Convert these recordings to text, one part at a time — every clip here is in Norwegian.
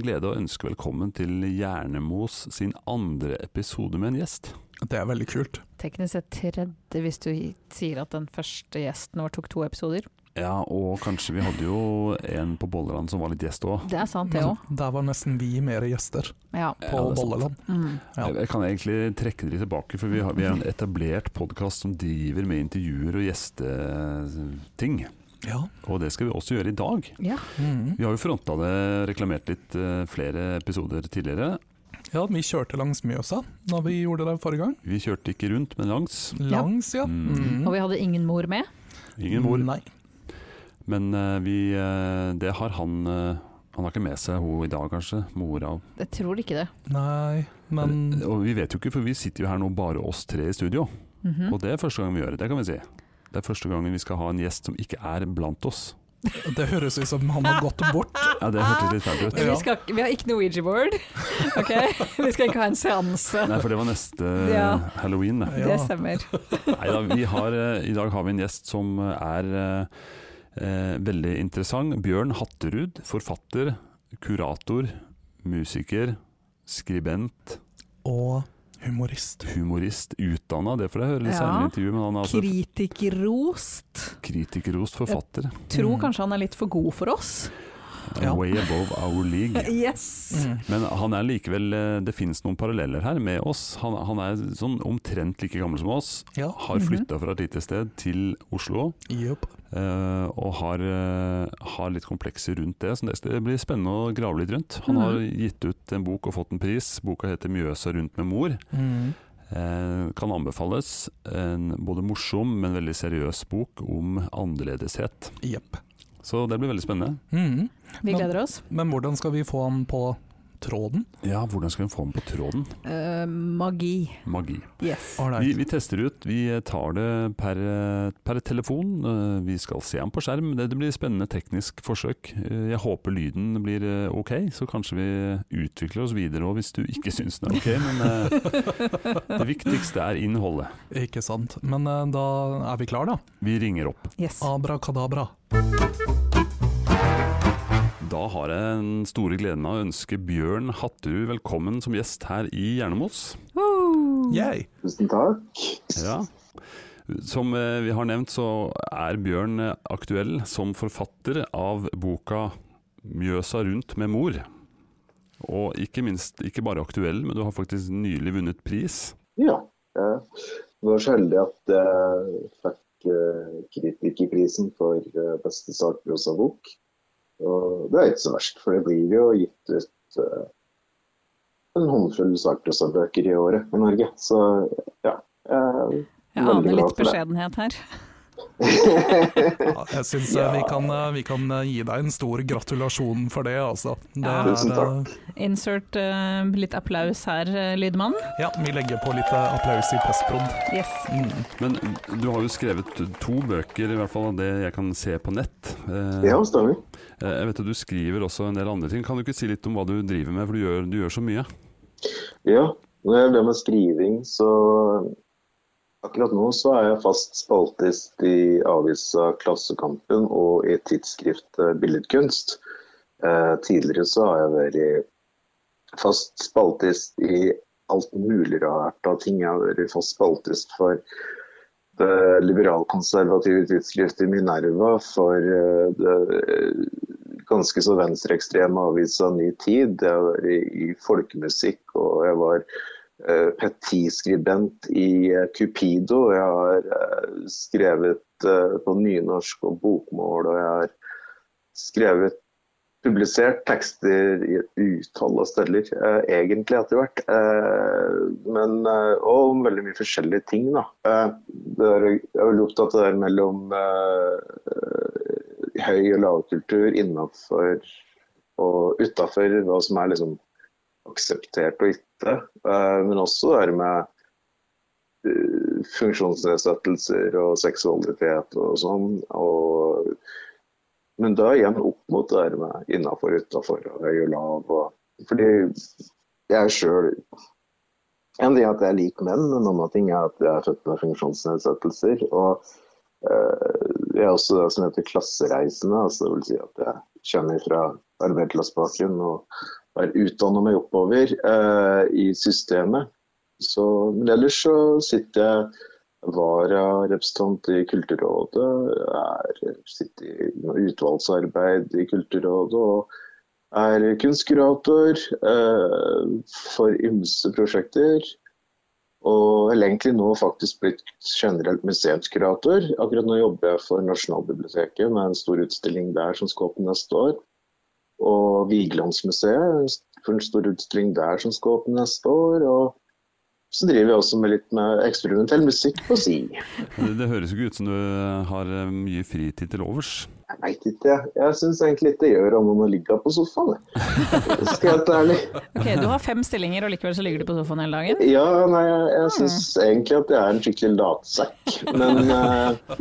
en glede å ønske velkommen til Hjernemos sin andre episode med en gjest. Det er veldig kult. Teknisk sett tredje, hvis du sier at den første gjesten vår tok to episoder. Ja, og kanskje vi hadde jo en på Bolleland som var litt gjest òg. Det er sant, det òg. der var nesten vi mer gjester Ja. på Ja. Bolleland. Mm. Ja. Jeg, jeg kan egentlig trekke det litt tilbake, for vi, har, vi er en etablert podkast som driver med intervjuer og gjesteting. Ja. Og det skal vi også gjøre i dag. ja. Mhm. Vi har jo fronta det, reklamert litt eh, flere episoder tidligere. ja, vi kjørte langs Mjøsa da vi gjorde det forrige gang. Vi kjørte ikke rundt, men langs. Langs, ja. Mm. Mhm. Og vi hadde ingen mor med. Ingen mor. Nei. Men eh, vi, eh, det har han Han har ikke med seg hun i dag, kanskje. Mora. Jeg tror ikke det. Nei, men Og vi vet jo ikke, for vi sitter jo her nå bare oss tre i studio. Mhm. Og det er første gang vi gjør det, det kan vi si. Det er første gangen vi skal ha en gjest som ikke er blant oss. det høres ut som han har gått bort. Ja, det hørtes litt fælt ut. Vi, skal, vi har ikke noe Ouija-board. Ok? Vi skal ikke ha en seanse. Nei, for det var neste Ja. halloween. det. Ja. Det stemmer. Neida, vi har, eh, I dag har vi en gjest som er eh, eh, veldig interessant. Bjørn Hatterud, forfatter, kurator, musiker, skribent, Og humorist. humorist, utdanna, det får jeg høre litt Ja. senere i intervjuet, men han er altså Kritikerrost. kritikerrost forfatter. Tror Mm. kanskje han er litt for god for oss. Ja. Way above our league. Yes. Mm. Men han er likevel eh, Det finnes noen paralleller her med oss. Han, han er sånn omtrent like gammel som oss. Ja. Har flytta mm -hmm. fra et lite sted til Oslo. Yep. Uh, og har, uh, har litt komplekser rundt det. Så det blir spennende å grave litt rundt. Han mm. har gitt ut en bok og fått en pris. Boka heter 'Mjøsa rundt med mor'. Mm. Eh, kan anbefales. En både morsom, men veldig seriøs bok om annerledeshet. Jepp. Så det blir veldig spennende. Mm. Vi gleder oss. Men hvordan skal vi få han på tråden? Ja, hvordan skal vi få den på tråden? Uh, magi. Magi. Yes. Vi, vi tester ut. Vi tar det per, per telefon. Eh, Vi skal se den på skjerm. Det, det blir spennende teknisk forsøk. Eh, Jeg håper lyden blir ok, så kanskje vi utvikler oss videre òg hvis du ikke syns den er ok. Men det viktigste er innholdet. Ikke sant. Men da er vi klar da. Vi ringer opp. yes. Abrakadabra. Da har jeg den store gleden av å ønske Bjørn Hatterud velkommen som gjest her i Hjernemos. Woo! Tusen takk. Ja. Som eh, vi har nevnt, så er Bjørn eh, aktuell som forfatter av boka 'Mjøsa rundt med mor'. Og ikke minst, ikke bare aktuell, men du har faktisk nylig vunnet pris. Ja, jeg var så heldig at jeg fikk eh, kritikerprisen for beste sakprosabok. Og det er ikke så verst, for det blir jo gitt ut uh, en håndfull sakprosabøker i året i Norge. Så ja. jeg aner glad litt beskjedenhet her. Ja, jeg syns Ja. vi, kan, eh, vi kan eh, gi deg en stor gratulasjon for det, altså. Det Ja. Tusen takk. Insert uh, litt applaus her, lydmann. Ja, vi legger på litt applaus i postprod. Yes. Mm. Men du har jo skrevet to bøker, i hvert fall av det jeg kan se på nett. Uh, Ja, stemmer. Eh, Jeg vet at du skriver også en del andre ting. Kan du ikke si litt om hva du driver med, for du gjør, du gjør så mye? Ja, når jeg ble med skriving, så Akkurat nå så er jeg fast spaltist i avisa Klassekampen og i tidsskriftet Billedkunst. Eh, tidligere så har jeg vært fast spaltist i alt mulig rart av ting. Jeg har vært fast spaltist for det tidsskrift i Minerva, for det eh, ganske så venstreekstreme avisa Ny Tid. Jeg var i folkemusikk, og jeg var eh, petiskribent i eh, Cupido. Jeg har skrevet på nynorsk og bokmål, og jeg har skrevet publisert tekster i et utall av steder, eh, egentlig etter hvert. Eh, men, eh, og om veldig mye forskjellige ting. Da. Eh, er, jeg er veldig opptatt av det der mellom eh, høy- og lavkultur innenfor og utafor hva som er liksom akseptert og ikke. Eh, men også det med funksjonsnedsettelser og seksualitet og sånn. Og, men da igjen opp mot det her med innafor, utafor og høy og lav. Fordi jeg sjøl En ting er at jeg liker menn, en annen ting er at jeg er født med funksjonsnedsettelser. Og eh, jeg er også det som heter klassereisende. altså det vil si at jeg kommer fra arbeiderklassebakgrunn og har utdanna meg oppover eh, i systemet. Så, men ellers så sitter jeg vararepresentant i Kulturrådet, er, sitter i utvalgsarbeid i Kulturrådet og er kunstkurator eh, for ymse prosjekter. Og har egentlig nå faktisk blitt generelt museumskurator. Akkurat nå jobber jeg for Nasjonalbiblioteket med en stor utstilling der som skal åpne neste år. Og Vigelandsmuseet for en stor utstilling der som skal åpne neste år. Og så driver vi også med litt med eksperimentell musikk på si. Det, det høres jo ikke ut som du har eh, mye fritid til overs? Jeg veit ikke, jeg. Jeg syns egentlig ikke det gjør om man ligger på sofaen, jeg. Skal jeg være ærlig. Ok, Du har fem stillinger, og likevel så ligger du på sofaen hele dagen? Ja, nei, jeg, jeg syns egentlig at jeg er en skikkelig latsekk. Men, uh,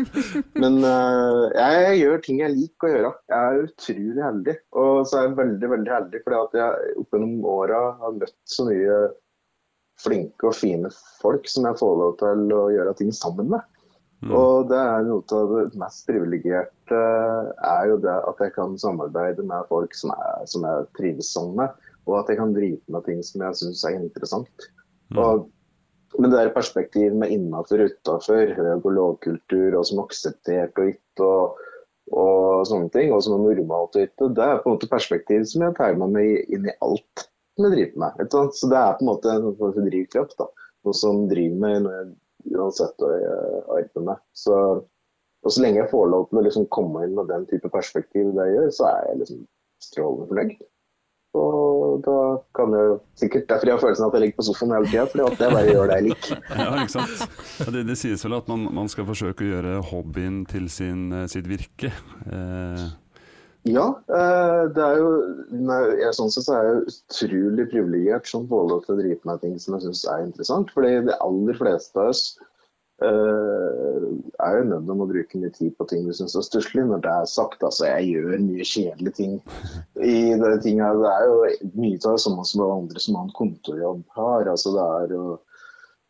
men uh, jeg gjør ting jeg liker å gjøre. Jeg er utrolig heldig. Og så er jeg veldig, veldig heldig fordi at jeg opp gjennom åra har møtt så mye flinke og fine folk som jeg får lov til å gjøre ting sammen med. Mm. Og det er noe av det mest privilegerte er jo det at jeg kan samarbeide med folk som, er, som jeg trives sammen med, og at jeg kan drite med ting som jeg syns er interessant. Mm. Og men det er perspektiv med innafor og utafor, høy og lovkultur, og som akseptert og ikke, og, og, sånne ting, og som er normalt og ikke, det er på en måte perspektiv som jeg tar med meg inn i alt som jeg driver med. Så det er på en måte en drivkraft. da, Noe som driver meg når jeg uansett arbeider med. Så, og så lenge jeg får lov til å liksom komme inn med den type perspektiv det jeg gjør, så er jeg liksom strålende fornøyd. Og da kan jeg sikkert Derfor jeg har følelsen at jeg ligger på sofaen hele tida, fordi at jeg bare gjør det jeg liker. Ja, ikke sant. Det, det, sies vel at man, man, skal forsøke å gjøre hobbyen til sin, sitt virke. Eh, ja, eh, det er jo jeg, sånn sett så er jeg utrolig privilegert som får lov til å drive med ting som jeg syns er interessant. Fordi de aller fleste av oss uh, er jo nødt til å bruke mye tid på ting vi syns er stusslig. Når det er sagt, altså jeg gjør mye kjedelige ting i det tingene Det er jo mye av det samme som andre som har en kontorjobb har. altså det er jo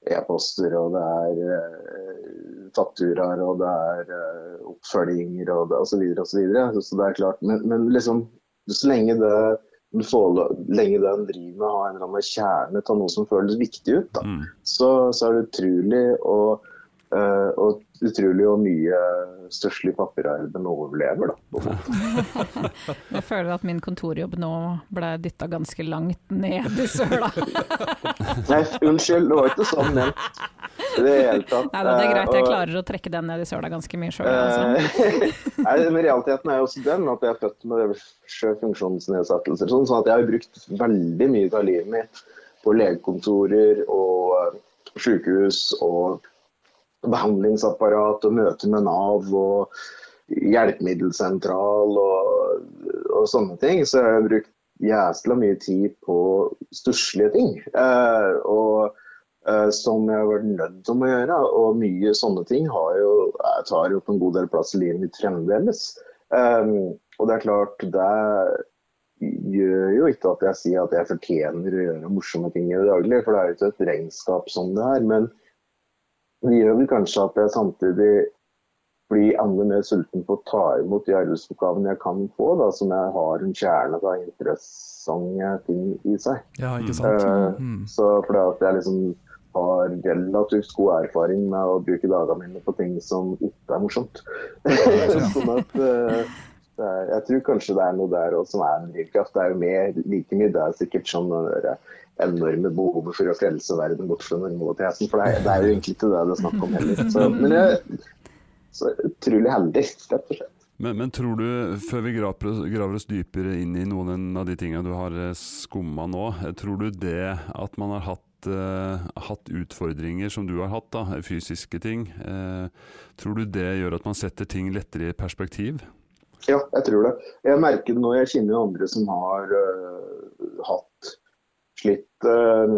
e-poster, og det er eh, fakturaer, og det er eh, oppfølginger og osv. Og så, så, det er klart. Men, men liksom, så lenge det får, lenge den driver med å ha en eller annen kjerne til noe som føles viktig ut, da, mm. så, så, er det utrolig og, uh, og utrolig og mye størselig den overlever, da. jeg føler at min kontorjobb nå ble dytta ganske langt ned i søla. Nei, unnskyld, det var ikke sånn ment. I det hele tatt. Nei, det er greit, jeg klarer å trekke den ned i søla ganske mye sjøl. Altså. Nei, men realiteten er jo også den at jeg er født med funksjonsnedsettelser. Sånn at jeg har brukt veldig mye av livet mitt på legekontorer og sykehus og behandlingsapparat og møte med Nav og hjelpemiddelsentral og, og, sånne ting. Så jeg har brukt jæsla mye tid på stusslige ting. Eh, og eh, som jeg har vært nødt til å gjøre. Og mye sånne ting jo, tar jo på en god del plass i livet mitt fremdeles. Eh, og det er klart, det gjør jo ikke at jeg sier at jeg fortjener å gjøre morsomme ting i det daglige, for det er jo ikke et regnskap som det er. men det gjør vel kanskje at jeg samtidig blir enda mer sulten på å ta imot de arbeidsoppgavene jeg kan få, da, som jeg har en kjerne av interessante ting i seg. Ja, ikke sant? Uh, mm. Så fordi at jeg liksom har relativt god erfaring med å bruke dagene mine på ting som ikke er morsomt. sånn at uh, er, Jeg tror kanskje det er noe der også som er en drivkraft. Det er jo mer, like mye det er sikkert som enorme behovet for å frelse verden bort fra normaliteten. For det er, det er, jo egentlig ikke det det er snakk om heller. Så, men jeg så utrolig heldig, rett og slett. Men, men, tror du, før vi graver, oss dypere inn i noen av de tingene du har eh, skumma nå, eh, tror du det at man har hatt, uh, hatt utfordringer som du har hatt, da, fysiske ting, tror du det gjør at man setter ting lettere i perspektiv? Ja, jeg tror det. Jeg merker det nå. Jeg kjenner jo andre som har uh, hatt slitt eh,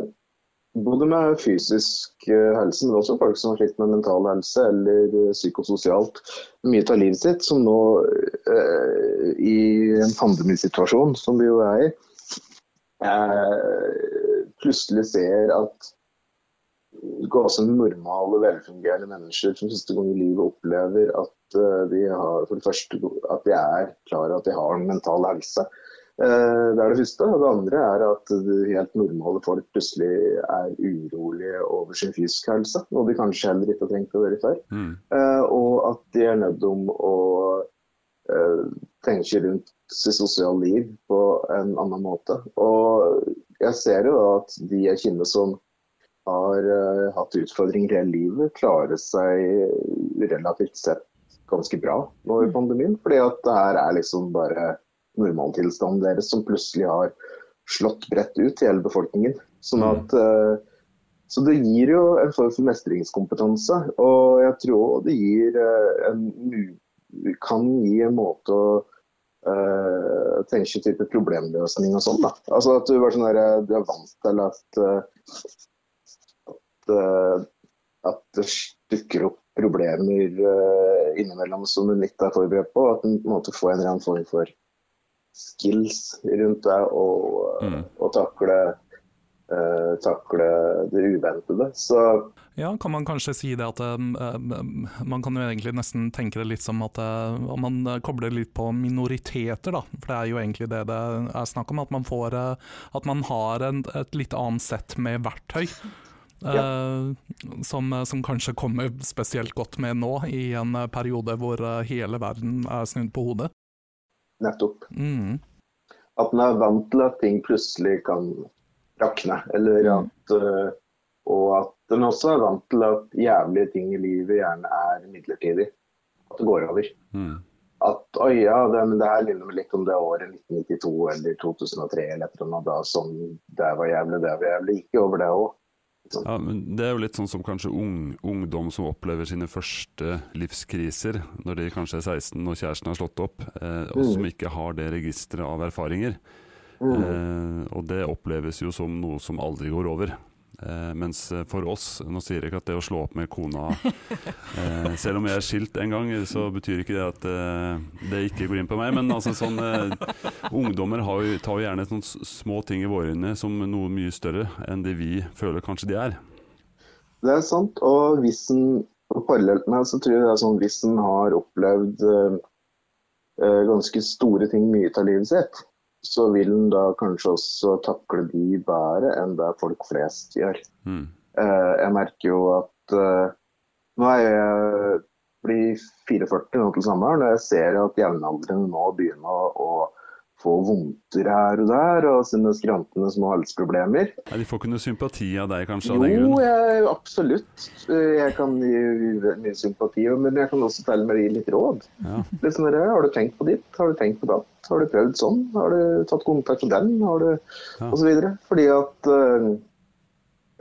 både med fysisk eh, helse, men også folk som har slitt med mental helse eller eh, psykososialt mye av livet sitt, som nå i en pandemisituasjon, som vi jo er i, plutselig ser at også normale, velfungerende mennesker som siste gang i livet opplever at de har for det første at de er klar over at de har en mental helse. Eh, Det er det første. Og det andre er at helt normale folk plutselig er urolige over sin fysiske helse. Noe de kanskje heller ikke har trengt å være før. Mm. Eh, Og at de er nødt om å eh, tenke rundt sitt sosiale liv på en annen måte. Og jeg ser jo at de jeg kjenner som har hatt utfordringer i hele livet, klarer seg relativt sett ganske bra nå i pandemien. Fordi at det her er liksom bare normaltilstanden deres som plutselig har slått bredt ut i hele befolkningen. Sånn at eh, Så det gir jo en form for mestringskompetanse. Og jeg tror det gir eh, en kan gi en måte å eh, tenke type problemløsning og sånn. da. Altså at du, bare sånn der, du er vant til at, at, at det dukker opp problemer uh, innimellom som du litt er forberedt på. At du på en måte får en eller annen form for skills rundt deg og, Mm. og takle, uh, takle det uventede. Så Ja, kan man kanskje si det at um, Man kan jo egentlig nesten tenke det litt som at uh, om man uh, kobler litt på minoriteter, da. For det er jo egentlig det det er snakk om. At man, får, uh, at man har en, et litt annet sett med verktøy. uh, som, uh, som kanskje kommer spesielt godt med nå, i en uh, periode hvor uh, hele verden er snudd på hodet. Nettopp. Mm. At en er vant til at ting plutselig kan rakne. Eller Mm. at, eh, og at den også er vant til at jævlige ting i livet gjerne er midlertidig. At det går over. Mm. At oi, ja, det, men det her minner meg litt om det året 1992 eller 2003 eller et eller annet. Da som det var jævlig, det var jævlig. Ikke over det òg. Ja, men Det er jo litt sånn som kanskje ung, ungdom som opplever sine første livskriser når de kanskje er 16 og kjæresten har slått opp, eh, og som ikke har det registeret av erfaringer. Eh, og det oppleves jo som noe som aldri går over. Eh, mens eh, for oss, nå sier jeg ikke at det å slå opp med kona eh, Selv om jeg er skilt en gang, så betyr ikke det at eh, det ikke går inn på meg. Men altså sånn eh, ungdommer jo, tar jo gjerne sånne små ting i våre øyne som noe mye større enn det vi føler kanskje de er. Det er sant. Og hvis en parallelt med så tror jeg det er sånn hvis en har opplevd eh, ganske store ting mye av livet sitt, så vil en da kanskje også takle de bedre enn det folk flest gjør. Mm. Eh, jeg merker jo at eh, nå er jeg blir 44 nå til sommeren, og jeg ser at jevnaldrende nå begynner å, å få vondter her og der, og sine skrantende små halsproblemer. Nei, de får ikke noe sympati av deg, kanskje, av den Jo, jeg, absolutt. Jeg kan gi mye sympati, men jeg kan også til og med gi litt råd. Ja. Sånn har du tenkt på ditt? Har du tenkt på datt? Har du prøvd sånn? Har du tatt kontakt med den? Har du... Ja. Og så videre. Fordi at eh,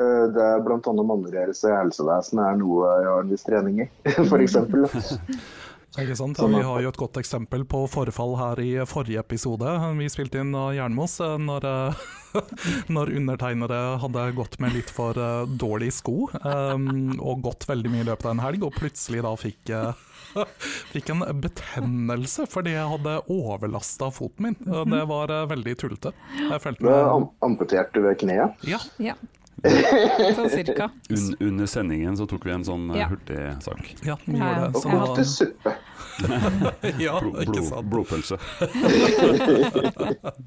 eh, det er bl.a. manneledelse i helsevesenet er noe jeg har en viss trening i, eksempel. Ikke sant? Ja, Vi har jo et godt eksempel på forfall her i forrige episode. Vi spilte inn av Jernmos eh, når, eh, når undertegnere hadde gått med litt for dårlige dårlig sko, um, og gått veldig mye i løpet av en helg, og plutselig da fikk eh, Fikk en betennelse fordi jeg hadde overlasta foten min. Det var eh, veldig tullete. Jeg følte meg amputerte du ved kneet. Ja, Ja. Sånn cirka. Un under sendingen så tok vi en sånn eh, Ja. hurtig sak. ja, vi gjorde det. Og Så ja. suppe. ja, Blo ikke sant. blodpølse.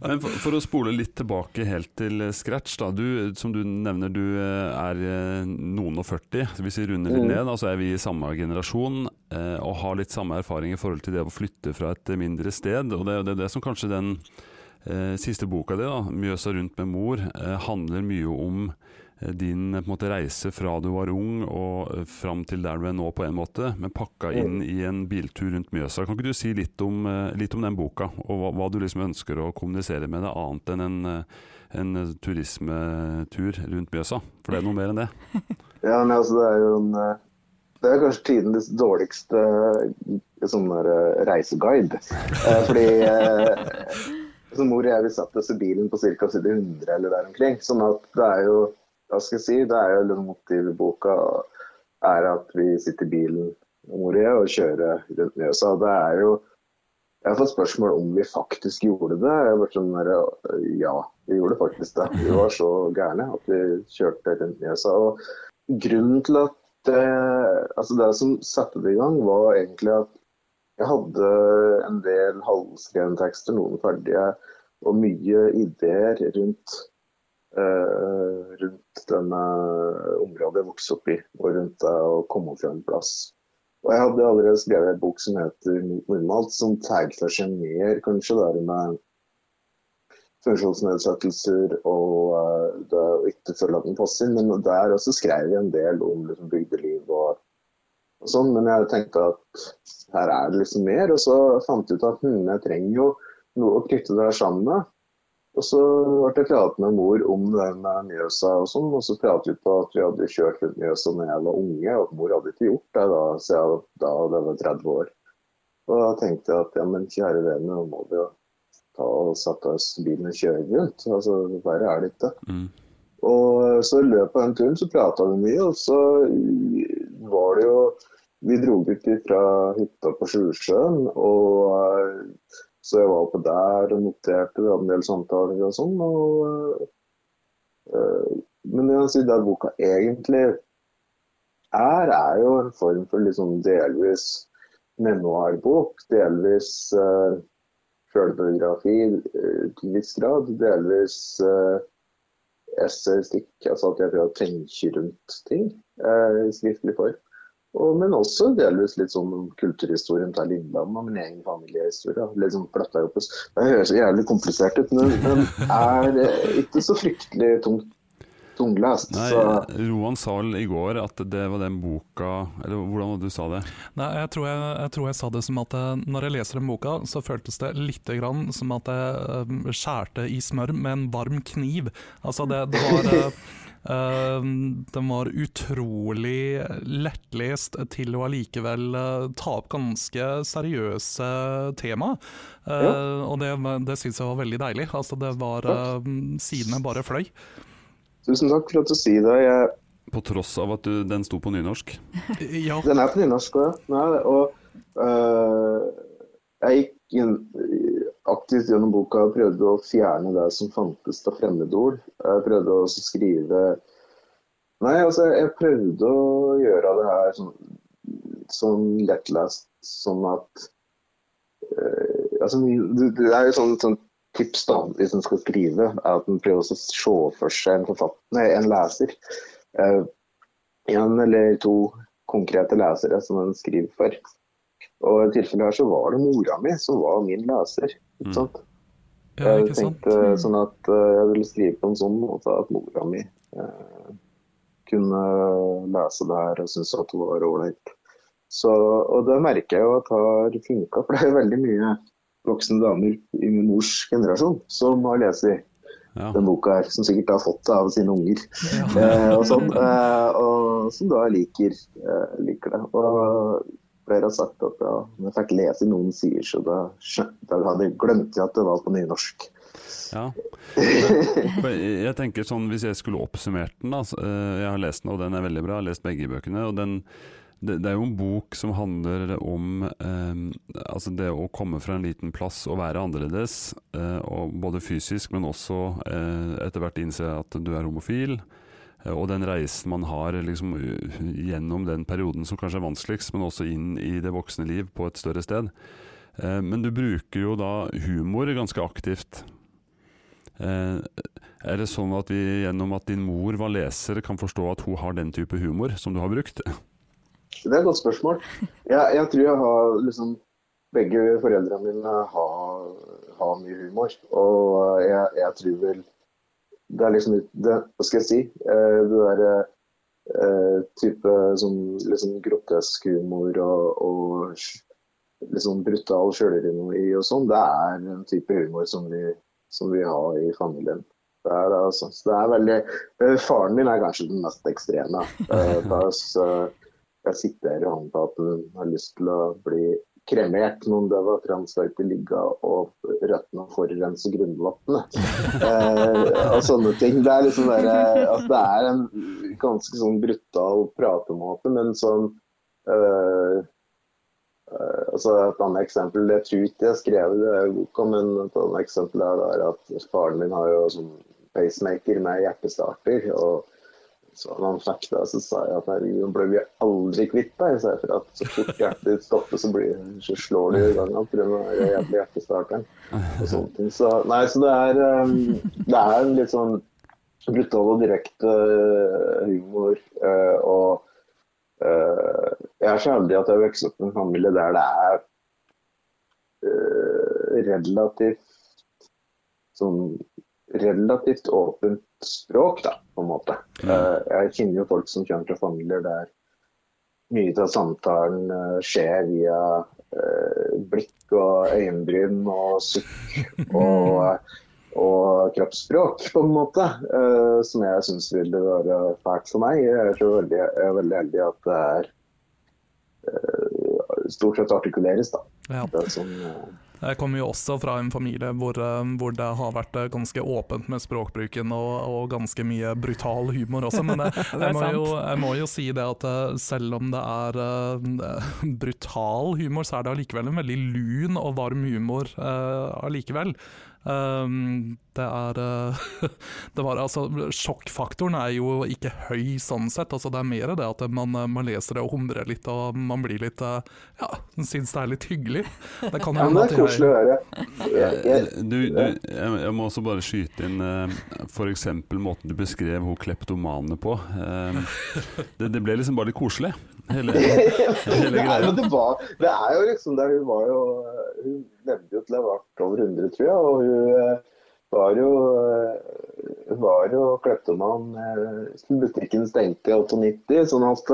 Men for, for å spole litt tilbake helt til scratch, da. Du, som du nevner, du eh, er eh, noen og 40. Hvis vi runder litt Mm. ned, da, så er vi i samme generasjon eh, og har litt samme erfaring i forhold til det å flytte fra et mindre sted. Og det det, er det som kanskje den eh, siste boka di, da, 'Mjøsa rundt med mor', eh, handler mye om eh, din på en måte, reise fra du var ung og eh, fram til der du er nå, på en måte, men pakka inn i en biltur rundt Mjøsa. Kan ikke du si litt om, eh, litt om den boka, og hva, hva du liksom ønsker å kommunisere med det, annet enn en, eh, en eh, turismetur rundt Mjøsa? For det er noe mer enn det. Ja, men altså, det er jo en eh, Det er kanskje tidenes dårligste eh, sånn der, eh, reiseguide. Eh, fordi som så mor og jeg vi satt oss i bilen på ca. side 100 eller der omkring. Sånn at det er jo hva skal jeg si, det er jo motivboka er at vi sitter i bilen mor og kjører rundt Mjøsa. Det er jo jeg har fått spørsmål om vi faktisk gjorde det. Jeg har vært sånn der, Ja, vi gjorde faktisk det. Vi var så gærne at vi kjørte rundt Mjøsa. Og grunnen til at det, altså det som satte det i gang, var egentlig at jeg hadde en del halvskrevne tekster, noen ferdige, og mye ideer rundt, rundt denne området jeg vokste opp i, og rundt det å komme fra en plass. Og jeg hadde allerede skrevet en bok som heter Normalt, som tar seg mer kanskje det med funksjonsnedsettelser og uh, det å ikke føle at den passer. Men der også skrev jeg en del om liksom, bygdeliv og, og, sånn. Men jeg tenkte at her er det liksom mer. Og så fant jeg ut at hm, jeg trenger jo noe å knytte det her sammen med. Og så ble jeg pratet med mor om det med Mjøsa og sånn, og så pratet vi på at vi hadde kjørt rundt Mjøsa da jeg var unge, og mor hadde ikke gjort det da siden da det var 30 år. Og da tenkte jeg at ja, men kjære vene, nå må vi jo ta og sette oss i bilen og kjøre rundt. Altså, Verre er det ikke. Mm. Og så i løpet av den turen så prata vi mye, og så var det jo Vi dro ut fra hytta på Sjusjøen, og så jeg var oppe der og noterte, vi hadde en del samtaler og sånn. Og, uh, men det, si, det boka egentlig er, er jo en form for liksom delvis memoarbok, delvis uh, sjølbiografi uh, til viss grad, delvis uh, essaystikk, altså at jeg prøver å tenke rundt ting uh, i skriftlig form. Og, men også delvis litt sånn kulturhistorien til Lindland og min egen familiehistorie. Opp. Det høres jævlig komplisert ut, men, men er ikke så fryktelig tungt tunglest. Nei, så. Roan sa i går at det var den boka Eller hvordan var det du sa det? Nei, jeg tror jeg, jeg tror jeg, sa det som at eh, når jeg leser den boka, så føltes det litt grann som at jeg um, skjærte i smør med en varm kniv. Altså, det, det var uh, Ehm, den var utrolig lettlest til å allikevel uh, ta opp ganske seriøse tema. Uh, ja. Og det, det syns jeg var veldig deilig. Altså, det var uh, Sidene bare fløy. Tusen takk for at du sier det. Jeg... På tross av at du, den sto på nynorsk? ja. Den er på nynorsk òg. Og uh, jeg gikk inn, aktivt gjennom boka og prøvde å fjerne det som fantes av fremmedord. Jeg prøvde å skrive Nei, altså, jeg prøvde å gjøre det her sånn, sånn lettlest, sånn at uh, altså, Det er jo sånn, sånn tips da, hvis en skal skrive, er at en prøver å se for seg en, nei, en leser. Uh, en eller to konkrete lesere som en skriver for. Og I tilfellet her så var det mora mi som var min leser. ikke mm. sant? Mm. Ja, ikke jeg tenkte sant? sånn at uh, jeg ville skrive på en sånn måte at mora mi eh, kunne lese det her og synes at det var ålreit. Og det merker jeg jo at har funka, for det er veldig mye voksne damer i min mors generasjon som har lest i ja. den boka her, som sikkert har fått det av sine unger. Ja. Eh, og sånn, eh, og som da liker, eh, liker det. Og flere har sagt at ja, jeg fikk lese noen sider, så da, da hadde jeg glemt at det var på nynorsk. Ja. jeg tenker sånn, Hvis jeg skulle oppsummert den da, eh, Jeg har lest den, og den er veldig bra. Jeg har lest begge bøkene. og den det, det, er jo en bok som handler om eh, altså det å komme fra en liten plass og være annerledes. Eh, og både fysisk, men også eh, etter hvert innse at du er homofil. Eh, og den reisen man har liksom, gjennom den perioden som kanskje er vanskeligst, men også inn i det voksne liv på et større sted. Eh, men du bruker jo da humor ganske aktivt. Eh, er det sånn at vi gjennom at din mor var leser, kan forstå at hun har den type humor som du har brukt? Det er et godt spørsmål. Jeg, jeg tror jeg har liksom Begge foreldrene mine har, har mye humor. Og jeg, jeg tror vel det er liksom det, Hva skal jeg si? Eh, det derre eh, type sånn liksom grotesk humor og, og liksom brutal sjølironi og sånn, det er en type humor som vi, som vi har i familien. Det er, altså. det er veldig eh, Faren min er kanskje den mest ekstreme. jeg sitter i hånden på at hun har lyst til å bli kremert noen døde transverter ligge og røttene forurense grunnvannet. Eh, og sånne ting. Det er liksom der, altså det er en ganske sånn brutal pratemåte, men sånn eh, eh, altså Et annet eksempel, det tror ikke jeg skrev det i boka, men et annet eksempel er at faren min har jo sånn pacemaker med hjertestarter. og så når han fikk det, så sa jeg at herregud, ble vi aldri kvitt deg. Så jeg at så fort hjertet ditt stopper, så, blir, så slår det i gang igjen pga. jævlig hjertestarteren. Og sånne ting. Så, nei, så det er, um, det er en litt sånn brutal og direkte uh, humor. Uh, og uh, jeg er så heldig at jeg vokste opp i en familie der det er relativt sånn relativt åpent språk, da, på en måte. Uh, jeg kjenner jo folk som kommer fra familier der mye av samtalen uh, skjer via uh, blikk og øyenbryn og sukk og, og kroppsspråk, på en måte. som jeg syns ville være fælt for meg. Jeg er, veldig, jeg er veldig heldig at det er stort sett artikuleres, da. Ja. Det er sånn, jeg kommer jo også fra en familie hvor, eh, hvor, det har vært eh, ganske åpent med språkbruken og, og ganske mye brutal humor også, men jeg, jeg, må jo, jeg, må jo, si det at eh, selv om det er brutal humor, så er det allikevel en veldig lun og varm humor allikevel. Um, det er uh, det var, altså, Sjokkfaktoren er jo ikke høy sånn sett. Altså, det er mer det at man, man leser det og humrer litt og man blir litt uh, Ja, syns det er litt hyggelig. Det kan ja, det er koselig å høre. Du, du, jeg, må også bare skyte inn uh, f.eks. måten du beskrev hun kleptomane på. Uh, det, det ble liksom bare litt koselig. Hele, hele Nei, men det, var, det er jo liksom det, Hun var jo Hun levde jo til jeg var over 100, tror jeg. Og hun eh, var jo, hun var jo kleptoman. Butikken stengte i 98, sånn at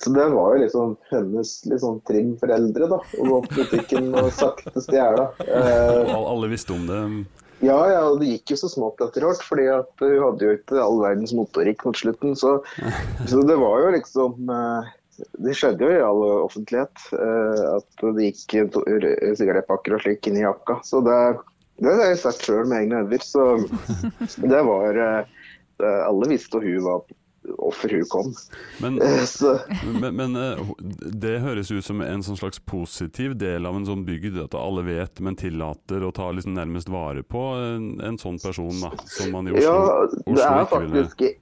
så det var jo liksom hennes liksom trim foreldre, da. Å gå på butikken og sakte stjele. Eh, alle visste om det? Ja, ja, og det gikk jo så smått etter hvert. fordi at hun hadde jo ikke all verdens motorikk mot slutten. Så, så, det var jo liksom eh, Det skjedde jo i all offentlighet eh, at det gikk sigarettpakker og slik inn i jakka. Så det, det har jeg sett sjøl med egne øyne. Så det var eh, Alle visste hun var offer hun kom. Men, men, men, eh, det høres ut som en sånn slags positiv del av en sånn bygd, at alle vet, men tillater å ta liksom nærmest vare på en, en sånn person, da, som man i Oslo, ja, det er Oslo faktisk ville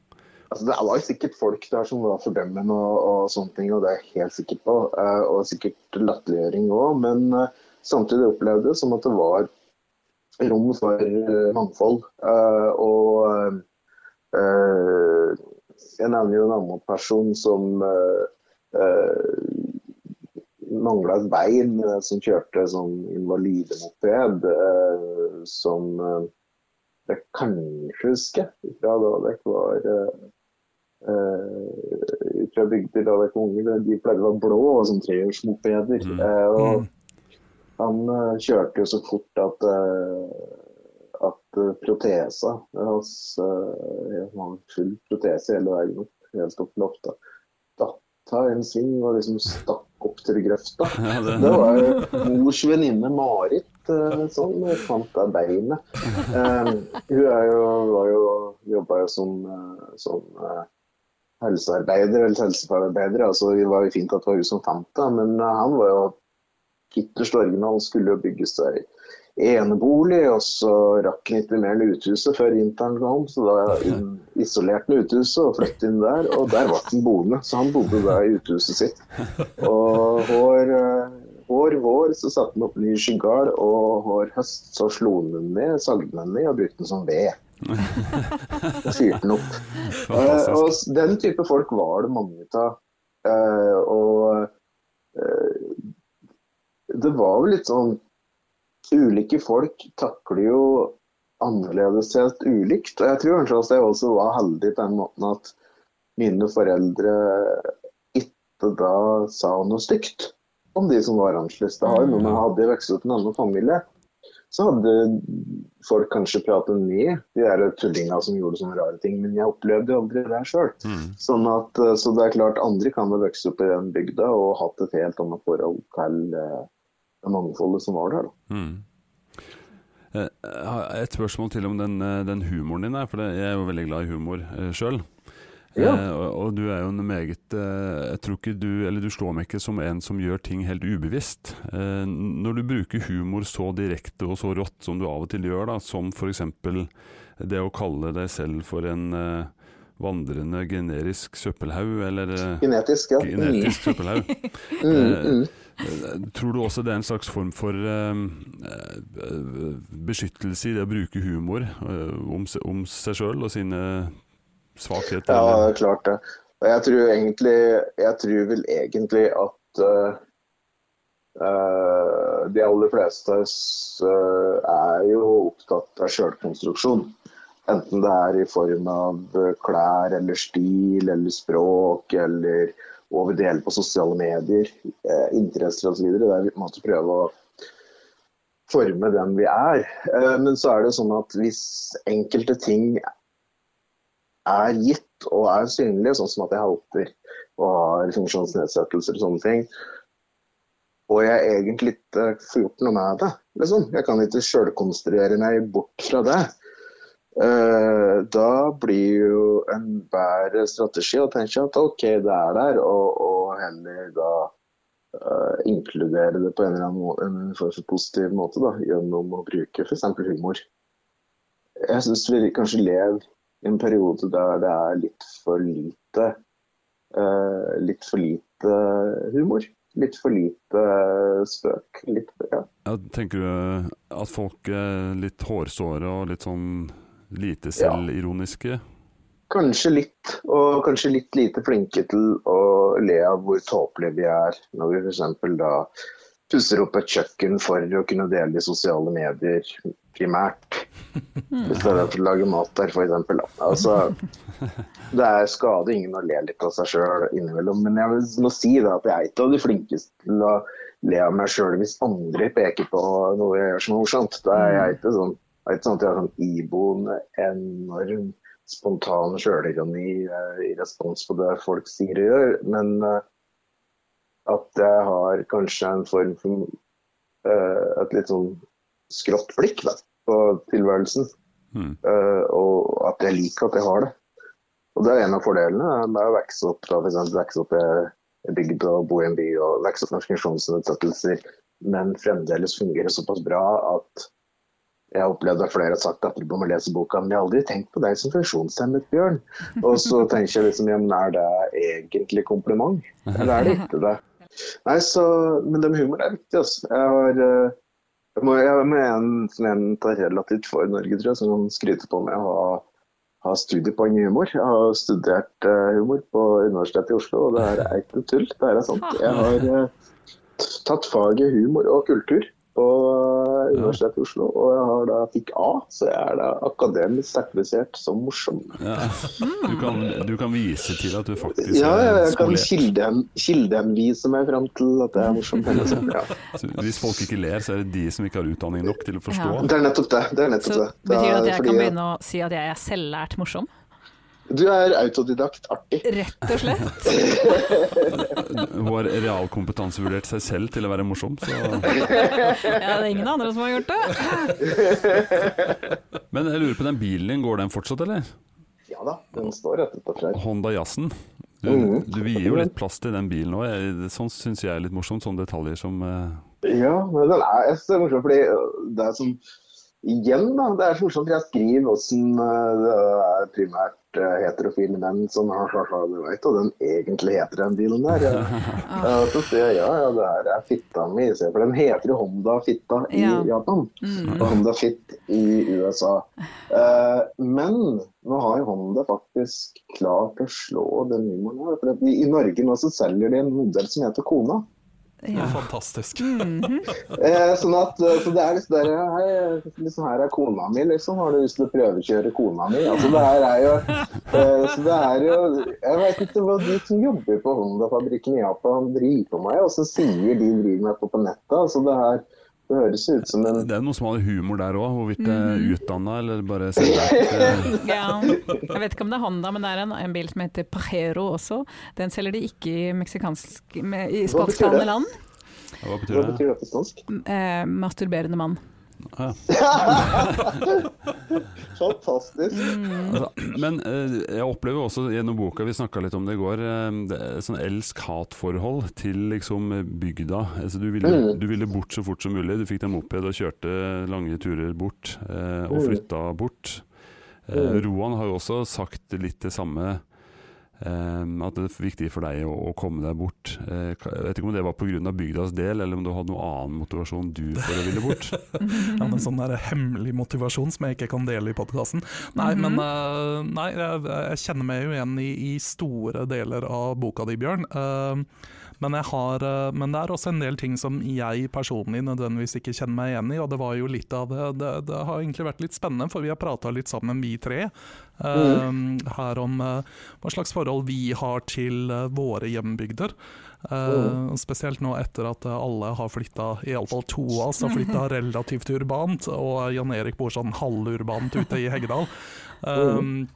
Altså, det var jo sikkert folk der som var fordømmende og, og, sånne ting, og det er jeg helt sikker på. Uh, og sikkert latterliggjøring òg, men samtidig opplevde jeg som at det var rom for mangfold. og jeg nevner jo en annen person som uh, uh, mangla et bein, uh, som kjørte sånn invalidemoped, uh, som jeg kanskje husker fra da dere var fra bygder da dere var unge. De pleide å være blå, og sånn trehjulsmopeder. Mm. mm. han kjørte jo så fort at uh, protesa hans har full protese hele veien opp, helt opp til Datt Datta en sving og liksom stakk opp til grøfta. Det... var mors venninne Marit sånn fant det beinet. Hun er jo, var jo, jobba jo som, som helsearbeider eller helsefagarbeider. Altså, det var jo fint at det var hun som fant det, men han var jo ytterst original. Skulle jo bygges seg enebolig, og så rakk han ikke mer enn uthuset før vinteren kom. Så da isolerte han uthuset og flyttet inn der, og der ble han boende. Så han bodde da i uthuset sitt. Og hver, hver vår så satte han opp ny skygard, og hver høst så slo han den ned, sagde den ned og brukte den som ved. Og fyrte den opp. Uh, og den type folk var det mange av. Uh, og uh, det var vel litt sånn ulike folk takler jo annerledes helt ulikt. Og jeg tror kanskje at jeg også var heldig på den måten at mine foreldre ikke da sa noe stygt om de som var annerledes. Det har jo noe med hadde jeg vokst opp i en annen familie, så hadde folk kanskje pratet ned de der tullingene som gjorde sånne rare ting, men jeg opplevde jo aldri det sjøl. Mm. Sånn så det er klart andre kan ha vokst opp i den bygda og hatt et helt annet forhold til eh, mangfoldet som var der. Mm. Eh, et spørsmål til om den, eh, den humoren din, for jeg er jo veldig glad i humor eh, sjøl. Ja. Eh, og, og, du er jo en meget eh, Jeg tror ikke du Eller du slår meg ikke som en som gjør ting helt ubevisst. Eh, når du bruker humor så direkte og så rått som du av og til gjør, da, som f.eks. det å kalle deg selv for en vandrende generisk søppelhaug, eller eh, Genetisk, ja. genetisk søppelhaug. Mm, mm. Eh, Tror du også det er en slags form for eh, eh, beskyttelse i det å bruke humor eh, om, om seg sjøl og sine svakheter? Ja, det er klart det. Og jeg tror egentlig Jeg tror vel egentlig at uh, eh, de aller fleste uh, eh, er jo opptatt av sjølkonstruksjon. Enten det er i form av eh, klær eller stil eller språk eller hva vi deler på sosiale medier, eh, interesser osv. Det vi på en måte prøver å forme den vi er. Eh, Men så er det sånn at hvis enkelte ting er gitt og er synlige, sånn som at jeg halter og har funksjonsnedsettelser og sånne ting, og jeg egentlig ikke får gjort noe med det. Liksom. Jeg kan ikke sjølkonstruere meg bort fra det. Eh, da blir jo en bedre strategi å tenke at OK, det er der, og, og heller da uh, inkludere det på en eller annen form for positiv måte da, gjennom å bruke f.eks. humor. Jeg syns vi kanskje lever i en periode der det er litt for lite uh, litt for lite humor. Litt for lite spøk. Litt, ja. Ja, tenker du at folk er litt hårsåre og litt sånn lite selvironiske? Kanskje litt, og kanskje litt lite flinke til å le av hvor tåpelige vi er når vi f.eks. da pusser opp et kjøkken for å kunne dele i sosiale medier primært. I stedet for å lage mat der, f.eks. Altså, det er skade ingen å le litt av seg sjøl innimellom. Men jeg vil- må si da at jeg er ikke av de flinkeste til å le av meg sjøl hvis andre peker på noe jeg gjør som er morsomt. Da er jeg ikke sånn, det er ikke sånn at jeg har sånn iboende enorm spontan sjølironi eh, i respons på det folk sier og gjør. Men eh, at jeg har kanskje en form for eh, et litt sånn skrått blikk da, på tilværelsen. Mm. Og at jeg liker at jeg har det. Og det er en av fordelene med å vokse opp da, for eksempel, vokse opp i bygd og bo i en by og vokse opp med funksjonsnedsettelser, men fremdeles fungere såpass bra at jeg har opplevd at flere har sagt at du må lese boka men jeg har aldri tenkt på deg som funksjonshemmet, Bjørn. Og så tenker jeg liksom, ja, men er det egentlig kompliment? Eller er det ikke det? Nei, så, men det med humor er viktig. Altså. Jeg har eh, jeg må, jeg må med en som en tar relativt for Norge, tror jeg, som kan skryte på med å ha, ha studiepoeng i humor. Jeg har studert eh, humor på Universitetet i Oslo, og det her er ikke tull. Det her er sant. Jeg har eh, tatt faget humor og kultur eh, Universitetet i Oslo, og jeg har da fikk A, så jeg er da akademisk sertifisert som morsom. Ja. Du, kan, du kan vise til at du faktisk Ja, ja, er jeg kan skolert. kilden, kildenvise meg fram til at det er morsom. Ja. Så Hvis folk ikke ler, så er det de som ikke har utdanning nok til å forstå. Ja. Det er nettopp det. det, er nettopp Så det. betyr det at jeg fordi kan begynne å si at jeg er selvlært morsom? Du er autodidakt artig. Rett og slett. Hun har realkompetansevurdert seg selv til å være morsom, så Ja, det er ingen andre som har gjort det. Men jeg lurer på den bilen din, går den fortsatt, eller? Ja da, den står rett utenfor her. Honda Jazzen. Du, mm. du vier jo litt plass til den bilen òg. Sånn syns jeg er litt morsomt. Sånne detaljer som uh... Ja, men den er, jeg synes det er morsomt, fordi det er som Igjen, da. Det er så morsomt. Jeg skriver åssen det er primært øh, heterofile menn som har du vet, og den egentlig heter den bilen der. Ja, så sier jeg, ja, ja, det her er fitta mi. For den heter jo Honda Fitta i Ja. Japan. Mm. Honda Fit i USA. Eh, men nå har jo Honda faktisk klart å slå den humoren her. For I Norge nå så selger de en modell som heter Kona. Ja. Fantastisk. Mm -hmm. Eh, sånn at eh, så det er liksom der, hei, liksom her er kona mi, liksom. Har du lyst til å prøvekjøre kona mi? Altså det her er jo eh, Så det er jo Jeg vet ikke hva de som jobber på Honda-fabrikken i Japan driver på med, og så sier de driver med på på nettet. Altså det her det høres ut som en Det er noe som har humor der òg, hvorvidt det er Mhm. utdanna eller bare selvlært. eh, Ja. Jeg vet ikke om det er Honda, men det er en, en bil som heter Pajero også. Den selger de ikke i meksikansk med, i spansktalende land. Hva betyr det? Hva betyr det på spansk? Eh, masturberende mann. Ja. Fantastisk. Altså, men eh, jeg opplever også gjennom boka, vi snakka litt om det i går, eh, det er sånn elsk-hat-forhold til liksom bygda. Altså, du, ville, Mm. du ville bort så fort som mulig. Du fikk deg moped og kjørte lange turer bort, eh, og Mm. flytta bort. Eh, Roan har jo også sagt litt det samme. Eh, at det er viktig for deg å, å komme deg bort. Eh, jeg vet ikke om det var pga. bygdas del, eller om du hadde noen annen motivasjon du for å ville bort. Ja, en sånn der hemmelig motivasjon som jeg ikke kan dele i podkasten. Nei, Mhm. men eh, nei, jeg, jeg kjenner meg jo igjen i, i store deler av boka di, Bjørn. Eh, men, jeg har, eh, men det er også en del ting som jeg personlig nødvendigvis ikke kjenner meg igjen i. Og det var jo litt av det Det, det har egentlig vært litt spennende, for vi har prata litt sammen, vi tre. eh, Her om uh, hva slags forhold vi har til uh, våre hjembygder. Eh, spesielt nå etter at alle har flytta, iallfall to av oss har flytta relativt urbant, og Jan Erik bor sånn halvurbant ute i Heggedal. Um,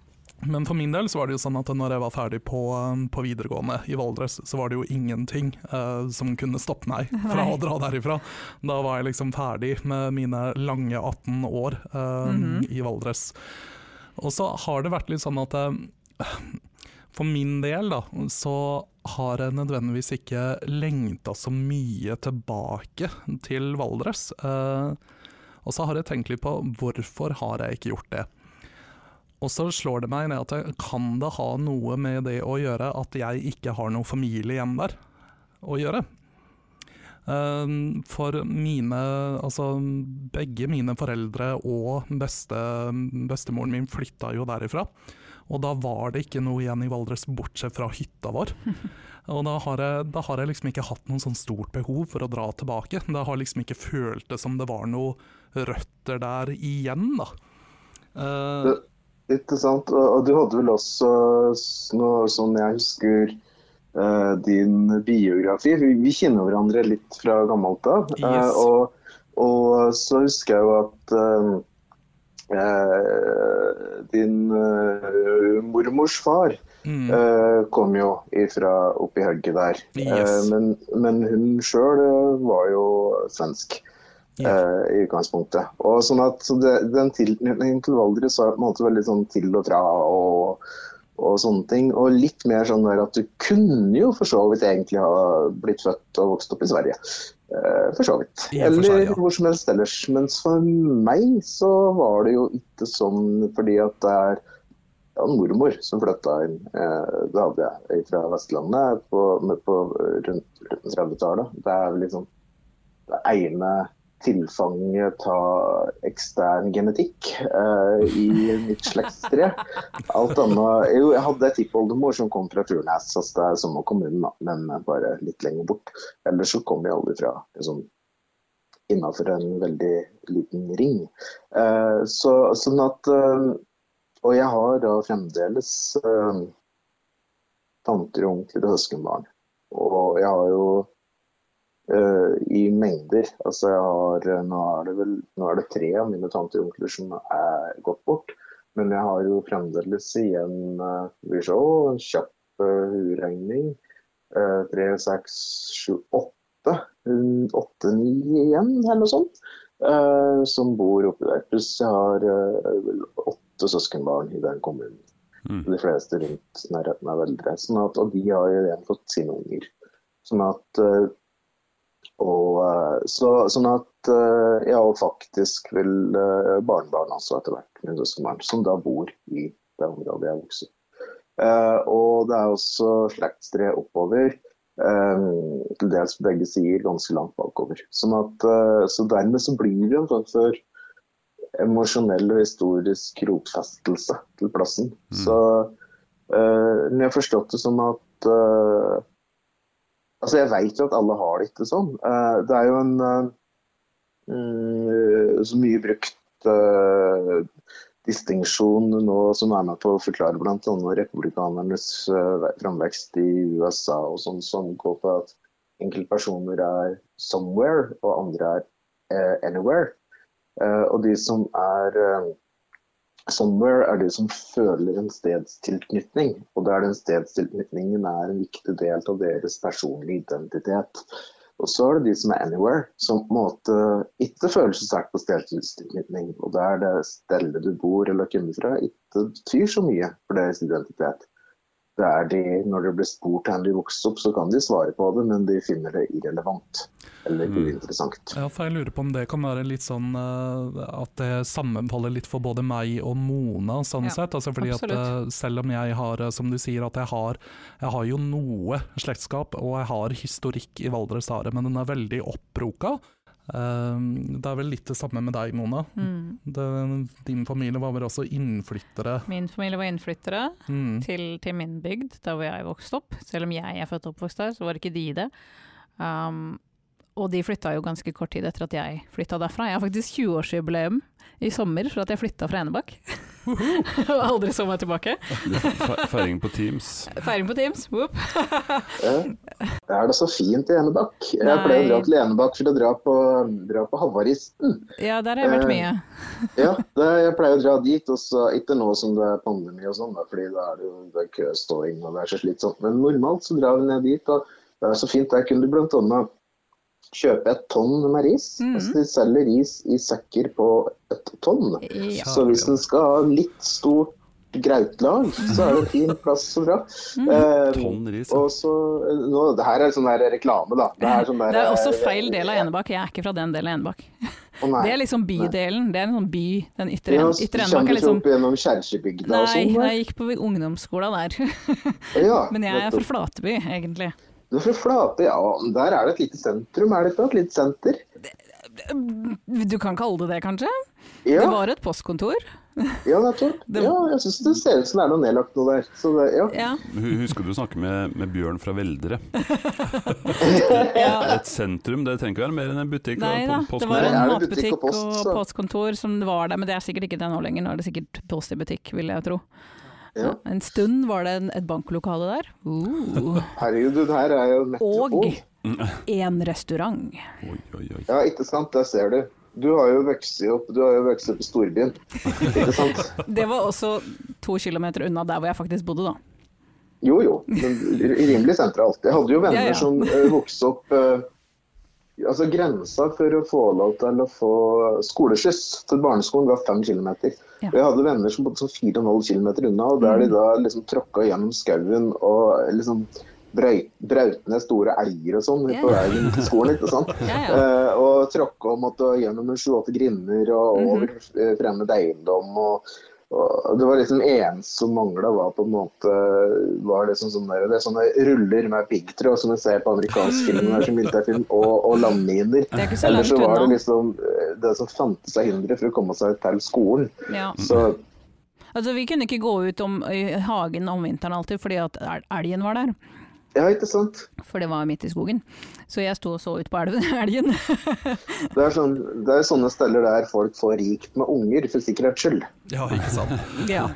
men for min del så var det jo sånn at når jeg var ferdig på, um, på videregående i Valdres, så var det jo ingenting uh, som kunne stoppe meg fra å dra derifra. Da var jeg liksom ferdig med mine lange 18 år uh, mm -hmm. i Valdres. Og så har det vært litt sånn at uh, for min del da, så har jeg nødvendigvis ikke lengta så mye tilbake til Valdres. Eh, og så har jeg tenkt litt på hvorfor har jeg ikke gjort det. Og så slår det meg ned at kan det ha noe med det å gjøre at jeg ikke har noen familie igjen der å gjøre? Eh, For mine, altså begge mine foreldre og beste, bestemoren min flytta jo derifra. Og da var det ikke noe igjen i Valdres bortsett fra hytta vår. Og da har, jeg, da har jeg liksom ikke hatt noe sånn stort behov for å dra tilbake. Det har liksom ikke føltes som det var noe røtter der igjen, da. Eh, Ikke sant. Og, du hadde vel også, noe som jeg husker, eh, din biografi. Vi, kjenner hverandre litt fra gammelt av. Eh, Yes. og, og så husker jeg jo at eh, eh, din eh, mormors far mm, eh, kom jo ifra oppi hugget der. Yes. Men, men hun sjøl var jo svensk ja. uh, i utgangspunktet. Og sånn at så det, Den tilknytningen til Valdres var på en måte veldig sånn til og fra og, og sånne ting. Og litt mer sånn der at du kunne jo for så vidt egentlig ha blitt født og vokst opp i Sverige. Uh, for så vidt. I for Eller seg, ja. hvor som helst ellers. Mens for meg så var det jo ikke sånn fordi at det er ja, mormor som flytta inn. Eh, det hadde jeg fra Vestlandet på, med på rundt, rundt 30-tallet. Det er vel liksom det ene tilfanget av ekstern genetikk uh, i mitt slektstre. Alt annet Jo, jeg hadde en tippoldemor som kom fra Turnes, altså det er samme kommunen, men bare litt lenger bort. Ellers så kom vi aldri fra liksom, innafor en veldig liten ring. Uh, så, sånn at uh, Og jeg har da fremdeles tanter og onkler og søskenbarn. Og jeg har jo eh, i mengder. Altså jeg har, eh, nå, er det vel, nå er det tre av mine tanter og onkler som er gått bort. Men jeg har jo fremdeles igjen uh, se, en kjapp uh, uregning. Tre, seks, sju, åtte. Åtte-ni igjen, eller noe sånt. som bor oppi der. Pluss jeg har vel åtte søskenbarn i den kommunen. Mm. De fleste rundt nærheten av eldre. Sånn at, og de har jo igjen fått sine unger. Sånn at eh, og, eh, så, sånn at eh, ja, og faktisk vil eh, barnebarn også etter hvert, min søskenbarn, som da bor i det området jeg vokste opp. Eh, og det er også slektstre oppover, um, til dels på begge sider, ganske langt bakover. Sånn at, uh, så dermed så blir det en form for emosjonell og historisk rotfestelse til plassen. Mm. Så uh, jeg har forstått det som at eh, Altså, jeg vet jo at alle har det ikke sånn. Eh, det er jo en eh, mm, så mye brukt uh, distinksjon nå som er med på å forklare bl.a. republikanernes framvekst i USA, og sånn som går på at enkeltpersoner er somewhere, og andre er eh, anywhere. Eh, og de som er eh, somewhere, er de som føler en stedstilknytning. Og der den stedstilknytningen er en viktig del av deres personlige identitet. Og så er det de som er anywhere, som på en måte ikke føler så sterkt på stedstilknytning. Og der det stedet du bor eller kommer fra, ikke betyr så mye for deres identitet. Det er de, når det blir spurt hvordan de vokste opp, så kan de svare på det, men de finner det irrelevant eller uinteressant. Ja, for jeg lurer på om det kan være litt sånn eh, at det sammenfaller litt for både meg og Mona, sånn Ja, sett. Altså fordi at absolutt. eh, selv om jeg har, eh, som du sier, at jeg har, jeg har jo noe slektskap, og jeg har historikk i Valdresare, men den er veldig oppbroka. Eh, det er vel litt det samme med deg, Mona. Mm. Det, din familie var vel også innflyttere? Min familie var innflyttere Mm. til, til min bygd, der hvor jeg vokste opp. Selv om jeg er født og oppvokst der, så var ikke de det. Um, og de flytta jo ganske kort tid etter at jeg flytta derfra. Jeg har faktisk 20-årsjubileum i sommer for at jeg flytta fra Enebakk. og aldri så meg tilbake. Fe- Feiring på Teams. Feiring på Teams, whoop. Det er da så fint i Enebakk. Jeg Nei. pleier å dra til Enebakk for å dra på, dra på Havaristen. Ja, der har jeg vært Eh, mye. Ja, det, jeg pleier å dra dit, og så, ikke nå som det er pandemi og sånn, fordi da er det jo det køståing og det er så slitsomt. Men normalt så drar vi ned dit, og det er så fint. Der kunne du blant annet kjøpe et tonn med ris. Mm. Altså, de selger ris i sekker på et tonn. Ja. Så hvis en skal ha litt stort grautlag, så er det en fin plass så bra. Mm. Eh, Tonn ris. ja. og så, nå, det her er sånn der reklame, da. Det er, sånn der, Det er også feil del av Enebakk. Jeg er ikke fra den delen av Enebakk. Oh, nei. Det er liksom bydelen. Det er en sånn by. Den ytre, Ja, Enebakk kommer du liksom opp gjennom Kjerkebygda og Nei, sånn? Nei, jeg gikk på ungdomsskolen der. Ja, Men jeg er fra Flateby, egentlig. Du fra Flate, ja. Der er det et lite sentrum, er det ikke? Et lite senter? Du kan kalle det det, kanskje? Ja, Det var et postkontor. ja nettopp. Ja, jeg syns det ser ut som det er noe nedlagt noe der. Så det, ja. Ja. Husker du å snakke med, med Bjørn fra Veldre? Et sentrum, det trenger ikke være mer enn en butikk. Nei og da, det var en matbutikk og post, og postkontor som var der, men det er sikkert ikke det nå lenger. Nå er det sikkert Post i butikk, vil jeg tro. Ja. En stund var det en, et banklokale der. Uh. Herregud, det her er jo metropol. Og en restaurant. Oi, oi, oi. Ja, ikke sant. Der ser du. Du har jo vokst opp, du har jo vokst opp i storbyen. Ikke sant? Det var også to kilometer unna der hvor jeg faktisk bodde, da. Jo jo, men rimelig sentralt. Jeg hadde jo venner Ja, ja. som uh, vokste opp eh, Altså Grensa for å få lov til å få skoleskyss til barneskolen var fem kilometer. Ja. Jeg hadde venner som bodde sånn fire og en halv kilometer unna, og der de da liksom tråkka gjennom skauen og liksom brøyt ned store elger og sånn yeah. på veien til skolen. ikke sant? yeah, yeah. Eh, og tråkka og måtte gjennom en sju-åtte grinder og Mhm. over eh, fremmed eiendom. Og, og det var liksom eneste som mangla, var på en måte var liksom sånne, det er sånne ruller med piggtråd som vi ser på amerikansk film, der, som film og, og landminer. Er Eller så var det liksom eh, det som fantes av hindre for å komme seg til skolen. Ja. Så Altså, vi kunne ikke gå ut om, i hagen om vinteren alltid fordi at elgen var der. Ja, ikke sant. For det var midt i skogen. Så jeg sto og så ut på elven, elgen. Det er, sånn, det er sånne steder der folk får rikt med unger, for sikkerhets skyld. Ja, ikke sant. ja.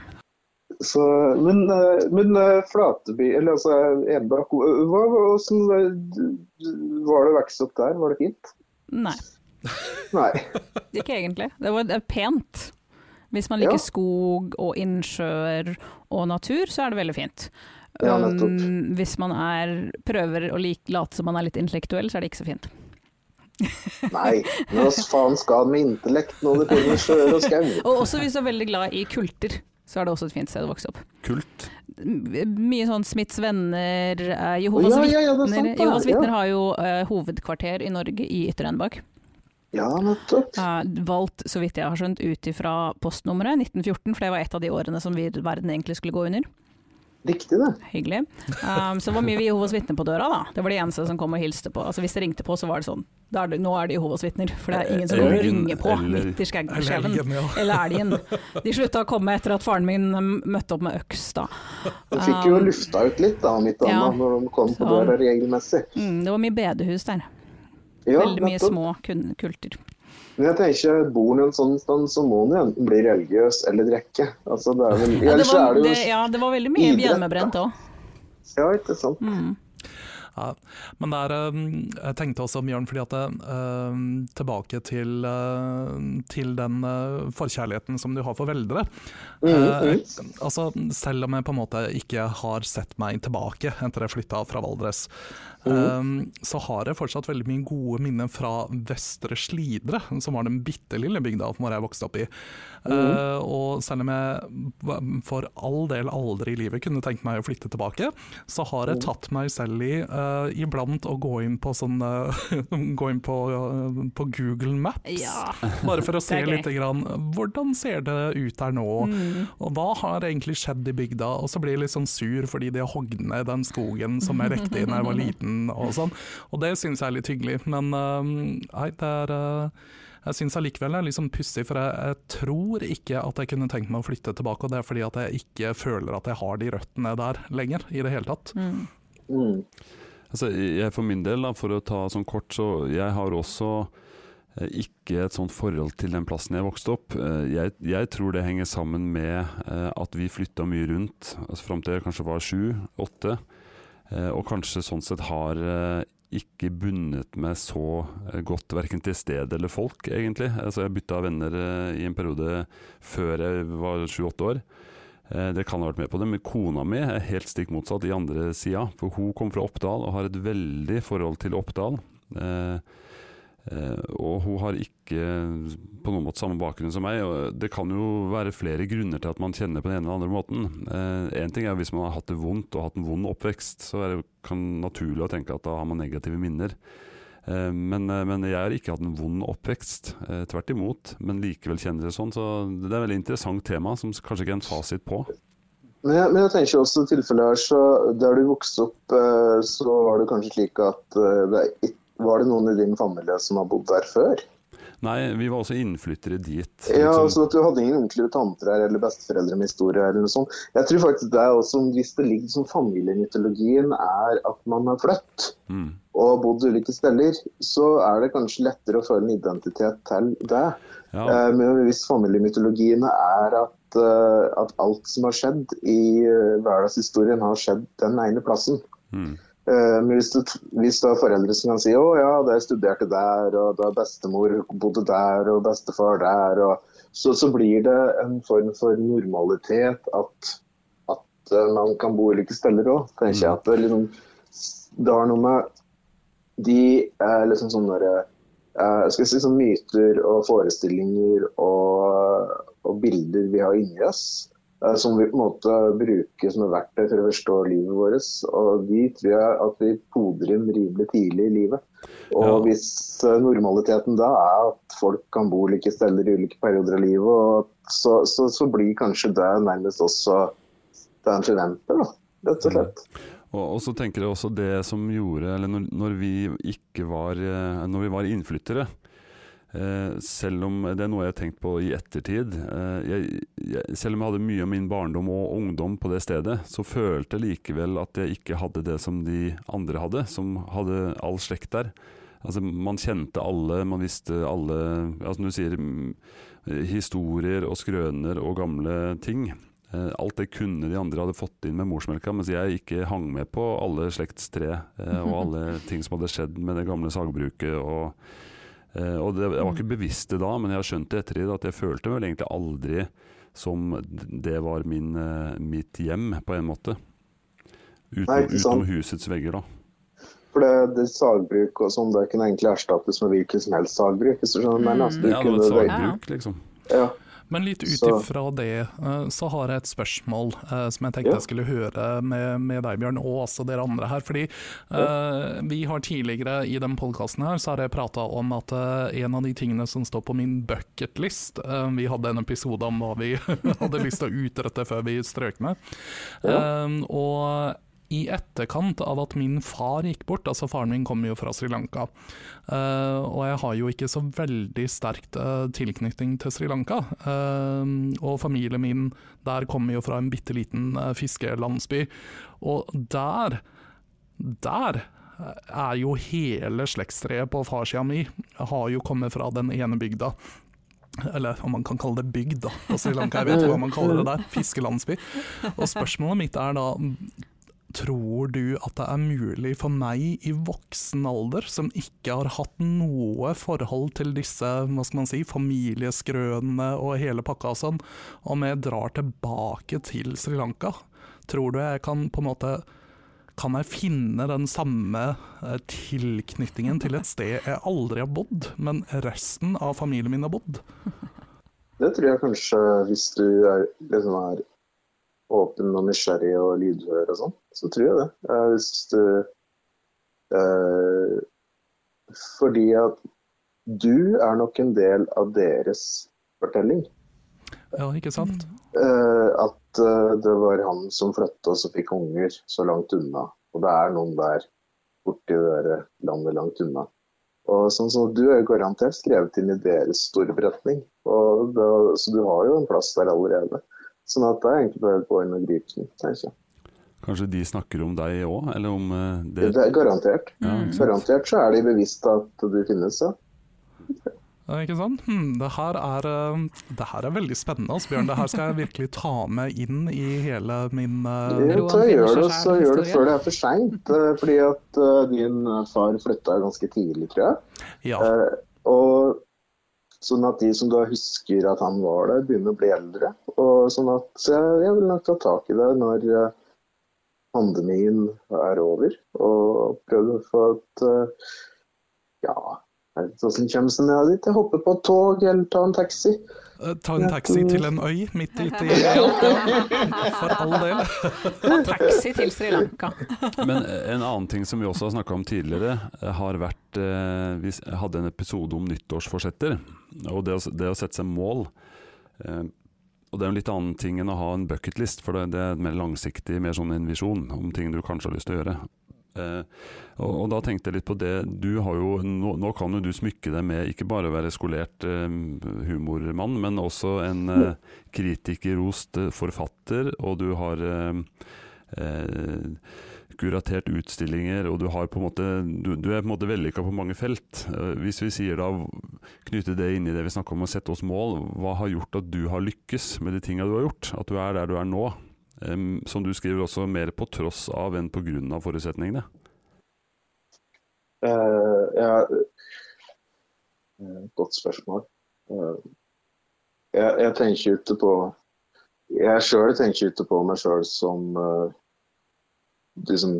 Så, men, eh, men eh, Flateby, eller altså Edbakk, åssen var det å vokse opp der? Var det fint? Nei, Nei. ikke egentlig. Det var det er pent. Hvis man liker Ja. skog og innsjøer og natur, så er det veldig fint. Ja. Um, hvis man er, prøver å like, late som man er litt intellektuell, så er det ikke så fint. Nei. Men hva faen skal han med intellekt når det kommer sjøer og skau? Og også hvis du er veldig glad i kulter, så er det også et fint sted å vokse opp. Kult. Mye sånn Smiths venner, eh, Jehovas Ja, ja, ja, er vitner. Jehovas vitner Ja. har jo uh, hovedkvarter i Norge i Ytre Enebakk. Ja, nettopp. Uh, valgt, så vidt jeg har skjønt, ut ifra postnummeret 1914, for det var et av de årene som vi, verden egentlig skulle gå under. Riktig, det. Hyggelig. Um, så var mye Jehovas vitner på døra, da. Det var de eneste som kom og hilste på. Altså Hvis det ringte på, så var det sånn. Da er det, nå er det Jehovas vitner, for det er ingen som kommer og ringer på eller- midt i skjeggskjeven. Eller elgen, ja. Eller elgen. De slutta å komme etter at faren min um, møtte opp med øks, da. De fikk jo Um, lufta ut litt, da, mitt ja. når de kom på Så- døra regelmessig. Mm, det var mye bedehus der. Ja, Veldig mye nettopp. små kulter. Men jeg tenker, bor en sånn stand, så må du enten bli religiøs eller drikke. Altså, det vel, Ja, det var, det ja, det var veldig mye hjemmebrent òg. Ja, ikke sant. Mm. Ja, men det er, eh, jeg tenkte også, Bjørn, fordi at det, uh, tilbake til, uh, til den uh, forkjærligheten som du har for veldre. Mm, mm. altså, selv om jeg på en måte ikke har sett meg tilbake etter jeg flytta fra Valdres, Um, så har jeg fortsatt veldig mye gode minner fra Vestre Slidre, som var den bitte lille bygda jeg vokste opp i. Uh, og selv om jeg for all del aldri i livet kunne tenkt meg å flytte tilbake, så har jeg tatt meg selv i uh, iblant å gå inn på sånn Gå inn på, uh, på Google Maps, Ja. bare for å se litt grann, hvordan ser det ut der nå, Mm. og hva har egentlig skjedd i bygda. Og så blir jeg litt sånn sur fordi de har hogd ned den skogen som jeg rekte i da jeg var liten og sånn. Og det syns jeg er litt hyggelig, men uh, nei, det er uh, jeg syns allikevel det er liksom pussig, for jeg, jeg tror ikke at jeg kunne tenkt meg å flytte tilbake. Og det er fordi at jeg ikke føler at jeg har de røttene der lenger, i det hele tatt. Mm. Mm. Altså, jeg For min del, da, for å ta sånn kort, så jeg har også eh, ikke et sånt forhold til den plassen jeg vokste opp. Eh, Jeg, jeg tror det henger sammen med eh, at vi flytta mye rundt, altså fram til jeg kanskje var sju-åtte. Og kanskje sånn sett har ikke bundet meg så eh, godt verken til sted eller folk, egentlig. Altså, jeg bytta venner eh, i en periode før jeg var sju-åtte år. Eh, Det kan ha vært med på det, men kona mi er helt stikk motsatt i andre sida. For hun kom fra Oppdal og har et veldig forhold til Oppdal. Eh, og hun har ikke på noen måte samme bakgrunn som meg. Det kan jo være flere grunner til at man kjenner på den ene eller andre måten. Én ting er hvis man har hatt det vondt og hatt en vond oppvekst, så er det kan naturlig å tenke at da har man negative minner. Eh, Men, eh, men jeg har ikke hatt en vond oppvekst, eh, tvert imot. Men likevel kjenner det sånn. Så det er et veldig interessant tema som kanskje ikke er en fasit på. Men jeg, men jeg tenker også tilfellet her, så der du vokste opp, eh, så var det kanskje slik at eh, det, er ikke- var det noen i din familie som har bodd der før? Nei, vi var også innflyttere dit. Ja, liksom. altså at Du hadde ingen onkler og tanter her, eller besteforeldre med historie her, eller noe sånt. Jeg tror faktisk det er også, Hvis det ligger som familiemytologien er at man har flytt Mm. og bodd ulike steder, så er det kanskje lettere å føle en identitet til det. Ja, Eh, Men hvis familiemytologiene er at, eh, at alt som har skjedd i eh, hverdagshistorien, har skjedd den ene plassen. mm. Eh, Men hvis du, hvis du har foreldre som kan si å ja, da jeg studerte der, og da bestemor bodde der, og bestefar der, og, så, så blir det en form for normalitet at, at eh, man kan bo ulike steder òg. Tenker jeg at det, liksom, det har noe med de er liksom sånne der, eh, skal jeg si, sånn myter og forestillinger og, og bilder vi har inni oss som vi på en måte bruker som et verktøy for å forstå livet vårt. Og de tror jeg at vi poder inn rimelig tidlig i livet. Og Ja. hvis eh, normaliteten da er at folk kan bo like steder i ulike perioder av livet, så, så, så blir kanskje det nærmest også det en forventer, da. Rett og slett. Og, og så tenker jeg også det som gjorde Eller når, når vi ikke var eh, Når vi var innflyttere eh, Selv om det er noe jeg har tenkt på i ettertid eh, jeg, jeg, Selv om jeg hadde mye av min barndom og ungdom på det stedet Så følte jeg likevel at jeg ikke hadde det som de andre hadde Som hadde all slekt der Altså Man kjente alle, man visste alle altså Som du sier mm, historier og skrøner og gamle ting Eh, Alt det kunne de andre hadde fått inn med morsmelka, mens jeg ikke hang med på alle slektstre eh, og alle ting som hadde skjedd med det gamle sagbruket. Og, eh, og det, jeg var ikke bevisst det da, men jeg har skjønt det ettertid at jeg følte vel egentlig aldri som det var min, eh, mitt hjem, på en måte. Uten, Nei, ikke sant. utenom husets vegger, da. For det, det sagbruk og sånn, det kunne egentlig erstattes med hvilket som helst sagbruk. hvis du skjønner Mm. Men. Altså, du Ja, det var et sagbruk, liksom. ja. Men litt ut ifra det, eh, så har jeg et spørsmål eh, som jeg tenkte Ja. jeg skulle høre med, med deg, Bjørn, og også dere andre her. Fordi eh, vi har tidligere i den podkasten her, så har jeg prata om at eh, en av de tingene som står på min bucketlist eh, Vi hadde en episode om hva vi hadde lyst til å utrette før vi strøk med. Eh, og i etterkant av at min far gikk bort, altså faren min kommer jo fra Sri Lanka, uh, og jeg har jo ikke så veldig sterkt uh, tilknytning til Sri Lanka. Uh, og familien min der kommer jo fra en bitte liten fiskelandsby, og der, der er jo hele slektstreet på farssida mi har jo kommet fra den ene bygda. Eller om man kan kalle det bygd da, på Sri Lanka, jeg vet hva man kaller det der. Fiskelandsby. Og spørsmålet mitt er da, Tror du at det er mulig for meg i voksen alder, som ikke har hatt noe forhold til disse hva skal man si, familieskrønene og hele pakka og sånn, om jeg drar tilbake til Sri Lanka? Tror du jeg kan på en måte kan jeg finne den samme eh, tilknytningen til et sted jeg aldri har bodd, men resten av familien min har bodd? Det tror jeg kanskje, hvis du er, liksom er åpen og nysgjerrig og lydhør og sånn, så tror jeg det. Eh, hvis du eh, Fordi at du er nok en del av deres fortelling. Ja, ikke sant? Eh, at eh, det var han som flytta og så fikk unger så langt unna. Og det er noen der borti det der landet langt unna. Og sånn som Du er garantert skrevet inn i deres storberetning, og det, så du har jo en plass der allerede. Sånn at det er egentlig bare å gå inn og gripe den, tenker jeg. Kanskje de snakker om deg òg, eller om eh, det Det er garantert. Ja. Garantert så er de bevisst at du finnes, ja. Ja, ikke sant? Hm, det, her er, eh, det her er veldig spennende, altså, Bjørn. Det her skal jeg virkelig ta med inn i hele min uh... Jo, ta gjør det, så gjør det før det er for seint. Fordi at uh, din far flytta ganske tidlig, tror jeg. Ja. Uh, og sånn at de som da husker at han var der, begynner å bli eldre. Og sånn at jeg vil nok ta tak i det når eh, pandemien er over, og prøve å få et eh, Ja, jeg vet hvordan kommer seg ned dit. Jeg hopper på et tog eller tar en taxi. Eh, Ta en taxi til en øy midt ute i ja, For all del. Taxi til Sri Lanka. Men en annen ting som vi også har snakka om tidligere, eh, har vært eh, Vi hadde en episode om nyttårsforsetter. Og det å, det å sette seg mål. Eh, og det er en litt annen ting enn å ha en bucketlist, for det, det er mer langsiktig, mer sånn en visjon om ting du kanskje har lyst til å gjøre. Eh, og, da tenkte jeg litt på det Du har jo Nå, nå kan jo du smykke deg med ikke bare å være skolert eh, humormann, men også en eh, kritikerrost forfatter, og du har eh, kuratert utstillinger, og du, har på en måte, du, du er på en måte vellykka på mange felt. Hvis vi sier da, knytte det inn i det vi snakker om å sette oss mål, hva har gjort at du har lykkes med de tinga du har gjort? At du er der du er nå? Som du skriver også mer på tross av enn av forutsetningene. Uh, ja, eh, godt spørsmål. Uh, jeg, jeg tenker ute på Jeg sjøl tenker ute på meg sjøl som uh, liksom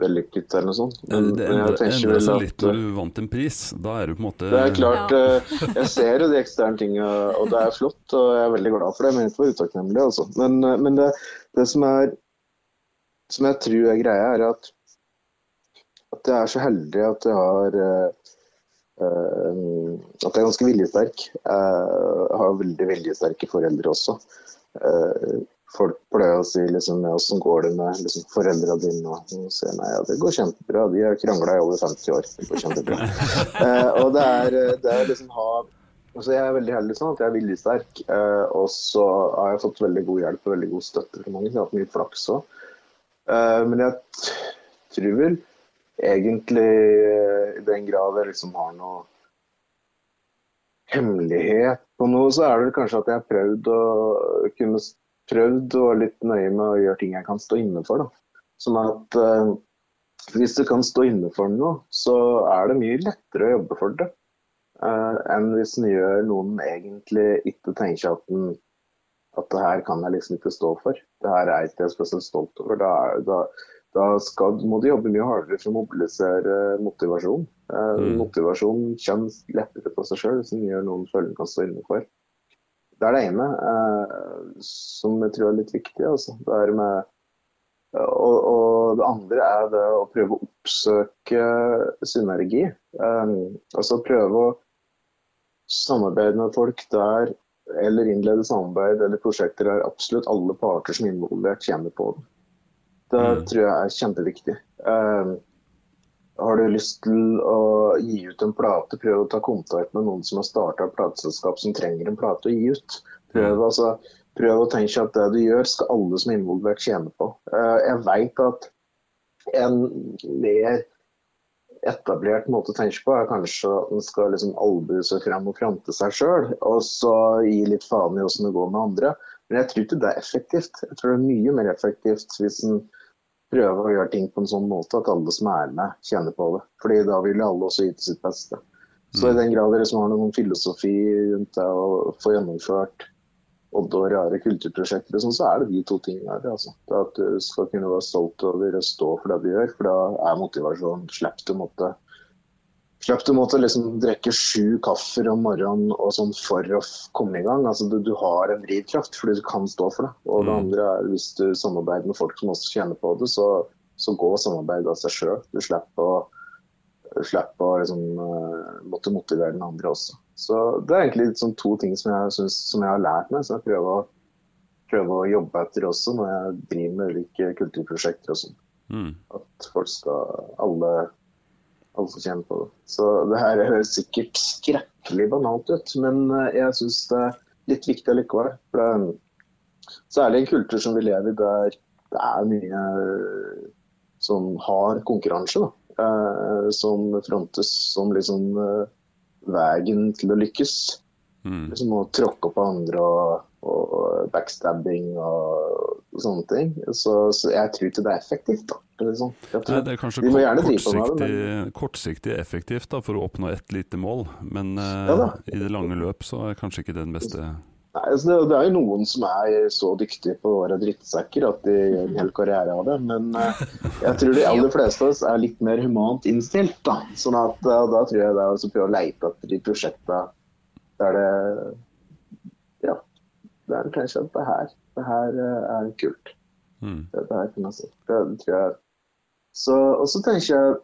vellykket eller noe sånt. Men, det men jeg tenker vel at litt når du vant en pris. Da er du på en måte Det er klart, Ja. jeg ser jo de eksterne tinga, og det er flott. Og jeg er veldig glad for det. Men ikke å utakknemlig, altså. Men, eh, men det, det som er som jeg tror er greia, er at, at jeg er så heldig at jeg har eh, eh, At jeg er ganske viljesterk. Jeg har veldig viljesterke foreldre også. Eh, Folk pleier å si liksom, hvordan går det med liksom, foreldrene dine? Og så sier nei, ja, det går kjempebra. De har krangla i over 50 år. Det går kjempebra. Eh, og det er, det er liksom ha altså Jeg er veldig heldig sånn at jeg er viljesterk. Eh, og så har jeg fått veldig god hjelp og veldig god støtte fra mange. Jeg har hatt mye flaks òg. Eh, men jeg tror vel egentlig eh, i den grad jeg liksom har noe hemmelighet på noe, så er det kanskje at jeg har prøvd å kunne prøvd være litt nøye med å gjøre ting jeg kan stå inne for. Da. Sånn at eh, hvis du kan stå inne for noe, så er det mye lettere å jobbe for det. eh, enn hvis en gjør noen egentlig ikke tenker at, den, at det her kan jeg liksom ikke stå for. Det her er ikke jeg spesielt stolt over. Da, da, da skal, må du jobbe mye hardere for å mobilisere motivasjon. Eh, Mm. Motivasjon kommer lettere på seg sjøl hvis en gjør noen føler en kan stå inne for. Det er det ene eh, som jeg tror er litt viktig. Altså. Det er med, og, og det andre er det å prøve å oppsøke synergi. Eh, altså prøve å samarbeide med folk der, eller innlede samarbeid eller prosjekter der absolutt alle parter som er involvert, tjener på det. Det Mm. tror jeg er kjempeviktig. Eh, har du lyst til å gi ut en plate, prøv å ta kontakt med noen som har starta et plateselskap som trenger en plate å gi ut. Prøv, Mm. altså, prøv å tenke at det du gjør, skal alle som er involvert tjene på. Eh, jeg veit at en mer etablert måte å tenke på er kanskje at en skal liksom albue seg frem og fronte seg sjøl, og så gi litt faen i åssen det går med andre. Men jeg tror ikke det er effektivt. Jeg tror det er mye mer effektivt hvis en prøve å gjøre ting på en sånn måte at alle som er med, kjenner på det. Fordi da vil alle også yte sitt beste. Så i den grad dere som har noen filosofi rundt det å få gjennomført Odde og rare kulturprosjekter, sånn, så er det de to tingene her. Altså. Det at du skal kunne være stolt over å stå for det du gjør, for da er motivasjonen Slipp du måtte Slipp du måtte liksom drikke sju kaffer om morgenen og sånn for å komme i gang. Altså, du, du har en drivkraft fordi du kan stå for det. Og det Mm. andre er hvis du samarbeider med folk som også kjenner på det, så, så gå samarbeid av seg sjøl. Du slipper å, slipper å liksom, eh, måtte motivere den andre også. Så det er egentlig sånn to ting som jeg, synes, som jeg har lært meg, som jeg prøver å, prøver å jobbe etter også når jeg driver med ulike kulturprosjekter og sånn. Mm. At folk skal alle, skal kjenne på det. Så det her høres sikkert skrekkelig banalt ut, men eh, jeg syns det er litt viktig allikevel. For det er særlig en kultur som vi lever i der det er mye som sånn hard konkurranse, da. eh, som frontes som liksom eh, veien til å lykkes. Mm. Liksom å tråkke på andre og, og backstabbing og sånne ting. Så, så jeg tror ikke det er effektivt. da. Liksom. Nei, det er kanskje De må kort- gjerne drive på med det, kortsiktig, kortsiktig effektivt da, for å oppnå ett lite mål, men eh, Ja da. i det lange løp så er kanskje ikke den beste Nei, altså det, det er jo noen som er så dyktige på å være drittsekker at de gjør en hel karriere av det. Men uh, jeg tror de aller fleste av oss er litt mer humant innstilt. da. Sånn at uh, Da tror jeg det er å prøve å leite etter de prosjektene der det. Der er kanskje at det her, det her eh, er kult. mm. Det, det her kan jeg si. Det, det tror jeg. Så, og så tenker jeg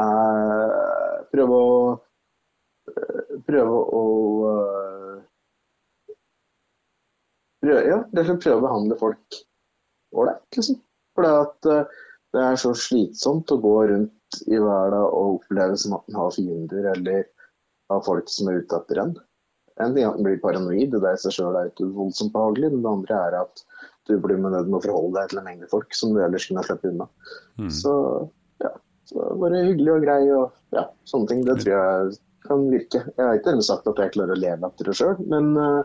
eh, prøve å eh, Prøve å prøve, Ja, og prøve å behandle folk ålreit, liksom. For at det er så slitsomt å gå rundt i hverdag og oppleve som at en har fiender eller har folk som er ute etter en. En ting er at en blir paranoid, det i seg sjøl er ikke voldsomt behagelig. Men det andre er at du blir med nødt til å forholde deg til en mengde folk som du ellers kunne sluppet unna. Mm. Så ja, så bare hyggelig og grei og ja, sånne ting. Det tror jeg kan virke. Jeg har ikke dermed sagt at jeg klarer å leve etter det sjøl, men uh,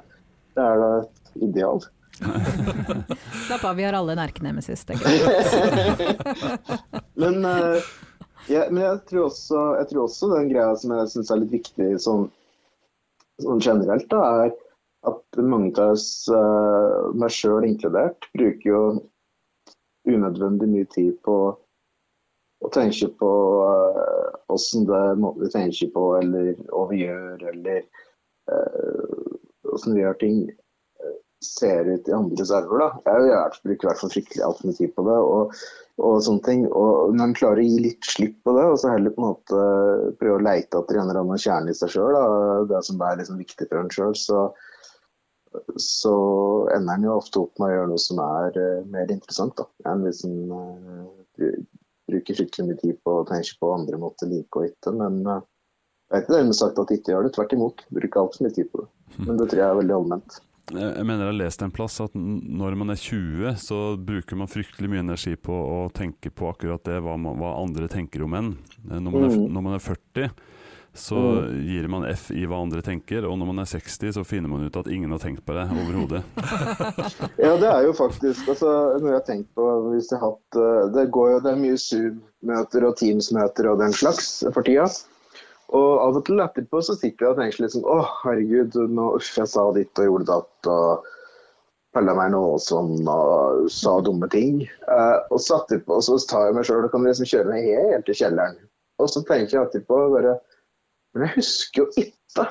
det er da et ideal. Slapp av, vi har alle en erkenemesis. det er. Men, uh, ja, men jeg, tror også, jeg tror også den greia som jeg syns er litt viktig sånn, sånn generelt, da, er at mange av oss, eh, meg sjøl inkludert, bruker jo unødvendig mye tid på å tenke på åssen det måten vi tenker på, eller hva vi gjør, eller åssen vi gjør ting. eh, ser ut i andres arver. da. Jeg har bruker i hvert fall fryktelig tid på det. og og sånne ting. Og når en klarer å gi litt slipp på det, og så heller på en måte prøve å leite etter en eller annen kjerne i seg sjøl, det som er liksom viktig for en sjøl, så, så ender en jo ofte opp med å gjøre noe som er uh, mer interessant da, enn hvis en uh, bruker fryktelig mye tid på å tenke på andre måter like og ikke. Men uh, jeg er ikke dermed sagt at de ikke gjør det, tvert imot. Bruker altfor mye tid på det. Men det tror jeg er veldig allment. Jeg mener jeg har lest en plass at når man er 20, så bruker man fryktelig mye energi på å tenke på akkurat det, hva, man, hva andre tenker om en. Eh, Når man er, Mm. når man er 40, så gir man F i hva andre tenker, og når man er 60, så finner man ut at ingen har tenkt på det overhodet. Ja, det er jo faktisk altså, noe jeg har tenkt på hvis jeg har hatt eh, Det går jo det er mye Zoom-møter og Teams-møter og den slags for tida. Og av og til etterpå så sitter jeg og tenker sånn Å, herregud, nå, uff, jeg sa ditt og gjorde datt og pella meg noe sånn og sa dumme ting. Eh, og så etterpå så tar jeg meg sjøl og kan liksom kjøre meg helt til kjelleren. Og så tenker jeg etterpå bare Men jeg husker jo ikke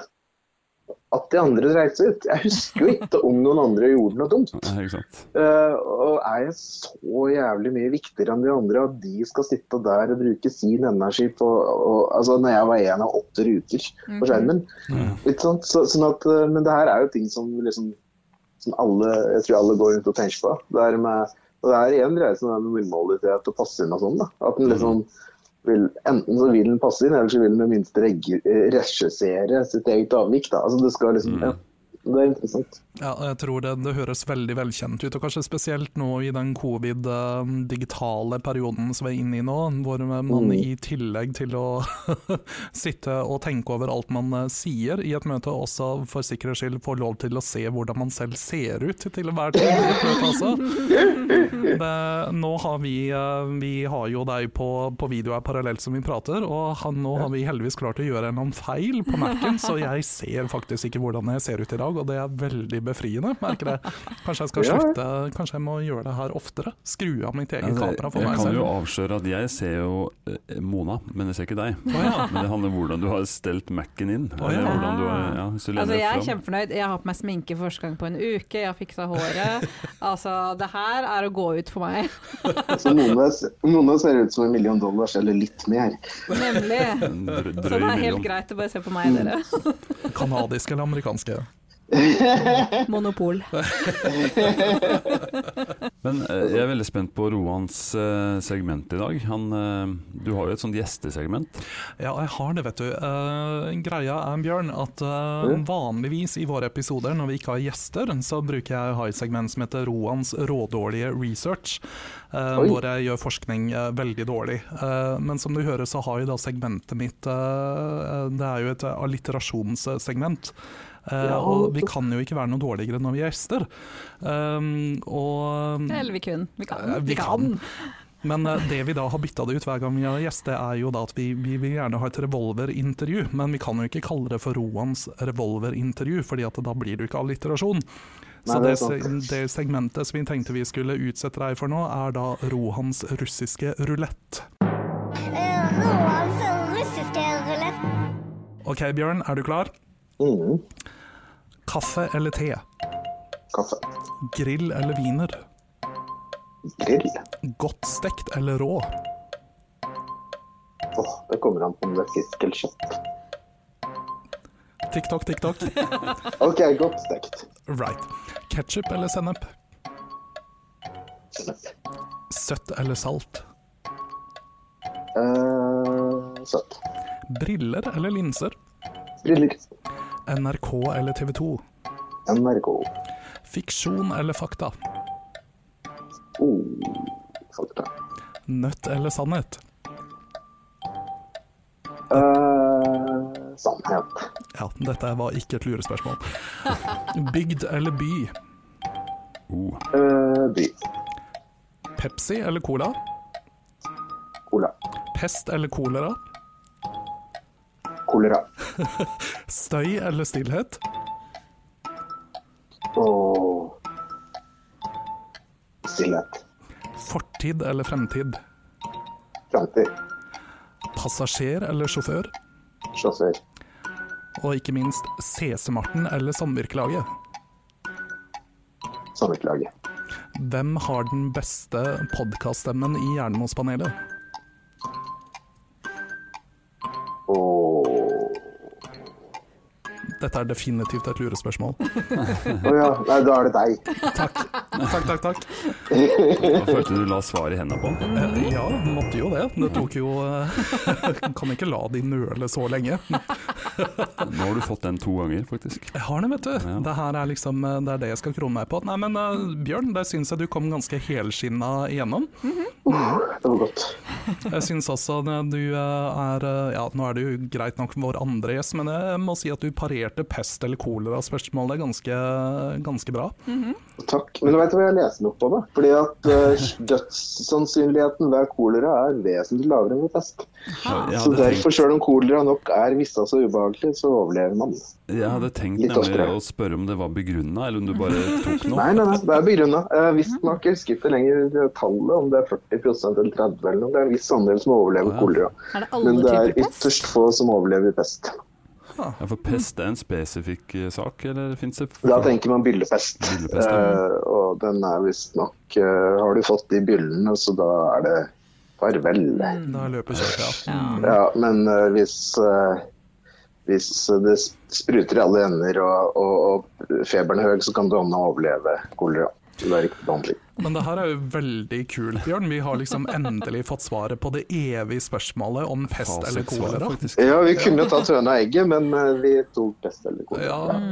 at de andre dreit seg ut. Jeg husker jo ikke om noen andre gjorde noe dumt. Nei, ikke sant? Eh, og er jeg så jævlig mye viktigere enn de andre at de skal sitte der og bruke sin energi på og, altså Når jeg var en av åtte ruter på skjermen. Ikke sant? Så, sånn at, eh, men det her er jo ting som liksom som alle, jeg tror alle går rundt og tenker på. Det er, med, og det er igjen dreier seg om normalitet og passe inn og sånn. da. At den liksom vil, Enten så vil den passe inn, eller så vil den i det minste eh, regissere sitt eget avvik. da. Altså det skal liksom, ja, det er interessant. Ja, jeg tror det, det høres veldig velkjent ut, og kanskje spesielt nå i den covid-digitale perioden som vi er inne i nå, hvor man Mm. i tillegg til å sitte og tenke over alt man eh, sier i et møte, også for sikkerhets skyld får lov til å se hvordan man selv ser ut til enhver tid i et møte også. Det, nå har vi, eh, vi har jo deg på, på video her parallelt som vi prater, og han, nå har vi heldigvis klart å gjøre en eller annen feil på Mac-en, så jeg ser faktisk ikke hvordan jeg ser ut i dag, og det er veldig befriende, merker jeg. Kanskje jeg skal slutte, kanskje jeg må gjøre det her oftere? Skru av mitt eget Altså, kamera for jeg meg kan jo selv. avsløre at jeg ser jo eh, Mona, men jeg ser ikke deg. Oh, ja. Men det handler om hvordan du har stelt Mac-en inn. Oh, ja. du har, ja, hvis du Altså, jeg er kjempefornøyd. Jeg har på meg sminke for første gang på en uke, jeg har fiksa håret. Altså, det her er å gå ut for meg. altså, Mona, Mona ser ut som en million dollars, eller litt mer. Nemlig. Drø- Så det er helt million. greit å bare se på meg, dere. Kanadiske eller amerikanske? Monopol. Men eh, jeg er veldig spent på Roans eh, segment i dag. Han, eh, du har jo et sånt gjestesegment. Ja, jeg har det, vet du. Eh, greia er, Bjørn, at vanligvis i våre episoder, når vi ikke har gjester, så bruker jeg å ha et segment som heter Roans rådårlige research, eh, Oi. hvor jeg gjør forskning veldig dårlig. Eh, men som du hører, så har jo da segmentet mitt Det er jo et alliterasjonssegment. Eh, Ja. Og vi kan jo ikke være noe dårligere når vi er gjester. Um, og Eller vi kun. Vi kan. vi kan. Men eh, det vi da har bytta det ut hver gang vi har gjest, det er jo da at vi, vi vil gjerne ha et revolverintervju. Men vi kan jo ikke kalle det for Roans revolverintervju, fordi at da blir det jo ikke alliterasjon. Så Nei, det det segmentet som vi tenkte vi skulle utsette deg for nå, er da Rohans russiske rulett. Rohans russiske rulett. Ok, Bjørn, er du klar? Mm. Kaffe eller te? Kaffe. Grill eller wiener? Grill. Godt stekt eller rå? Åh, det kommer an på om det er fisk eller kjøtt. TikTok, TikTok. Ok, godt stekt. Right. Ketchup eller sennep? Sennep. Søtt eller salt? Uh, søtt. Briller eller linser? Briller. NRK eller TV 2? NRK. Fiksjon eller fakta? Oh, fakta. Nødt eller sannhet? Uh, sannhet. Ja, dette var ikke et lurespørsmål. Bygd eller by? Oh. Uh, by. Pepsi eller cola? Cola. Pest eller kolera? Kolera. Støy eller stillhet? Og stillhet. Fortid eller fremtid? Fremtid. Passasjer eller sjåfør? Sjåfør. Og ikke minst CC-Marten eller samvirkelaget? Samvirkelaget. Hvem har den beste podkaststemmen i Jernmos-panelet? Dette er definitivt et lurespørsmål. Å ja, nei, da er det deg. Takk, takk, takk. takk. Da følte du la svaret i hendene på han. Eh, Ja, måtte jo det. Det tok jo eh, Kan ikke la de nøle så lenge. Nå har du fått den to ganger, faktisk. Jeg har den, vet du. Ja. Det her er liksom eh, Det er det jeg skal krone meg på. Nei, men Bjørn, der syns jeg du kom ganske helskinna igjennom. Det var godt. Jeg syns også du eh, er eh, Ja, nå er det jo greit nok vår andre gjest, men jeg må si at du parerte pest- eller kolera-spørsmålet ganske, ganske bra. Takk. Men du vet hva jeg leser meg opp på? da? Fordi at uh, dødssannsynligheten ved kolera er vesentlig lavere enn ved pest. Jeg Så derfor, tenkt, selv om kolera nok er vissa så ubehagelig, så overlever man. jeg hadde tenkt Litt nemlig å spørre om det var begrunna, eller om du bare tok noe. Nei, nei, nei, det er begrunna. Uh, Visstnok jeg husker ikke lenger tallet, om det er 40 eller 30 eller noe. Det er en viss andel som overlever Ja. kolera. Er Men det er ytterst få som overlever pest. Ja, for pest er en spesifikk eh, sak, eller fins det Da tenker man byllepest. Byllepest, ja. uh, og den er visstnok uh, Har du fått de byllene, så da er det farvel. Da løper kjørt, ja. Ja. Ja, men uh, hvis, uh, hvis det spruter i alle ender og, og, og feberen er høy, så kan du overleve kolera. Til er riktig behandling. Men det her er jo veldig kult, Bjørn. Vi har liksom endelig fått svaret på det evige spørsmålet om pest eller kolera. Ja, vi kunne tatt høna og egget, men eh, vi tok pest eller kolera. Ja,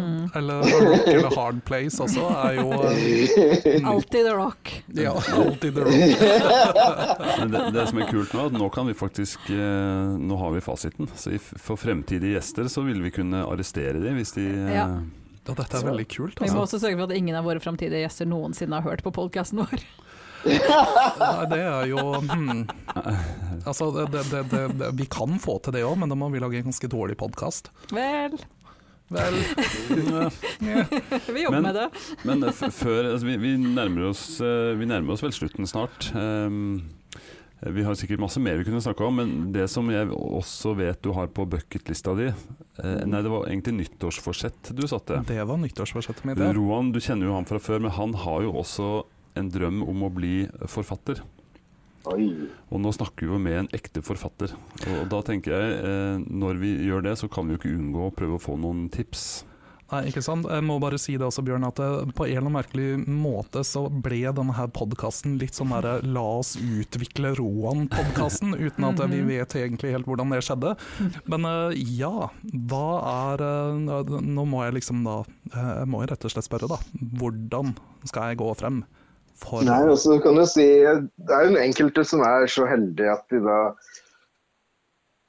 eller rock eller hard place også er jo eh, Alltid the rock. ja, alltid the rock. Men det, det som er kult nå, er at nå kan vi faktisk eh, Nå har vi fasiten. Så for fremtidige gjester så vil vi kunne arrestere dem hvis de Ja. Ja, dette er veldig kult. Vi må Altså. også sørge for at ingen av våre framtidige gjester noensinne har hørt på podkasten vår. Nei, det er jo hmm. Altså, det, det, det, det, det, vi kan få til det òg, men da må vi lage en ganske dårlig podkast. Vel, Vel, vi jobber Men- med det. Men f før altså, vi, vi, nærmer oss, eh, vi nærmer oss vel slutten snart. Um, vi har sikkert masse mer vi kunne snakke om, men det som jeg også vet du har på bucketlista di eh, Nei, det var egentlig nyttårsforsett du satte. det var nyttårsforsettet mitt. ja. Roan, du kjenner jo han fra før, men han har jo også en drøm om å bli forfatter. Oi. Og nå snakker vi jo med en ekte forfatter. Og da tenker jeg, eh, når vi gjør det, så kan vi jo ikke unngå å prøve å få noen tips. Nei, ikke sant. Jeg må bare si det også, Bjørn, at det, på en eller annen merkelig måte så ble denne her podkasten litt sånn derre la oss utvikle Roan-podkasten, uten at vi vet egentlig helt hvordan det skjedde. Men eh, ja, hva er eh, Nå må jeg liksom da eh, Jeg må jo rett og slett spørre, da. Hvordan skal jeg gå frem? For Nei, og så kan du si Det er jo enkelte som er så heldige at de da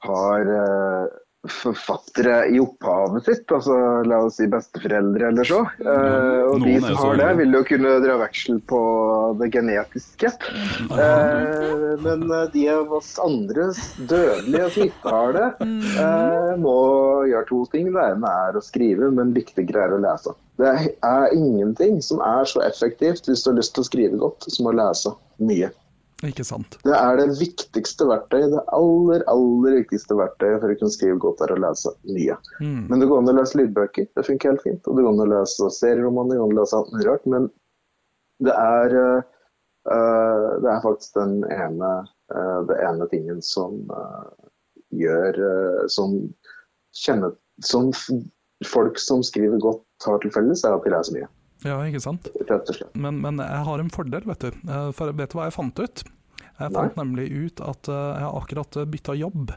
har eh, forfattere i opphavet sitt, altså la oss si besteforeldre eller så. Eh, og Noen de som har det, vil jo kunne dra veksel på det genetiske. Eh, men eh, de av oss andre dødelige som ikke har det, eh, må gjøre to ting. Det ene er å skrive, men viktigere er å lese. Det er ingenting som er så effektivt hvis du har lyst til å skrive godt, som å lese mye. Ikke sant. Det er det viktigste verktøyet. Det aller, aller viktigste verktøyet for å kunne skrive godt er å lese mye. Mm. Men det går an å lese lydbøker, det funker helt fint. Og det går an å lese serieromaner, det går an å lese alt mulig rart. Men det er, eh, det er faktisk den ene, uh, det ene tingen som uh, gjør Som kjenner Som folk som skriver godt har til felles, er at de leser mye. Ja, ikke sant. Men, men jeg har en fordel, vet du. Eh, For vet du hva jeg fant ut? Jeg fant nemlig ut at eh, jeg har akkurat bytta jobb.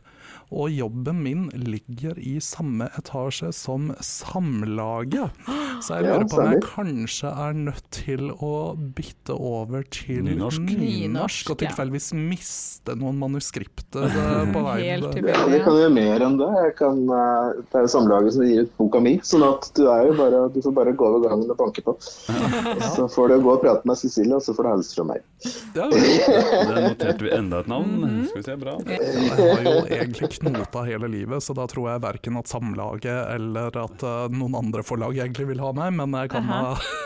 Og jobben min ligger i samme etasje som Samlaget. Så jeg lurer på om jeg kanskje er nødt til å bytte over til Nynorsk. nynorsk og tilfeldigvis miste noen manuskripter eh, på veien. Ja, vi kan gjøre mer enn det. Jeg kan, eh, det er jo samlaget som gir ut boka mi, sånn at du, er jo bare, du får bare gå over gangen og banke på. Så får du gå og prate med Cecilie, og så får du hilse fra meg. Ja, Der noterte vi enda et navn. Skal vi se, bra. jeg har jo egentlig knota hele livet, så da tror jeg verken at Samlaget eller at uh, noen andre forlag egentlig vil ha meg, men jeg kan ha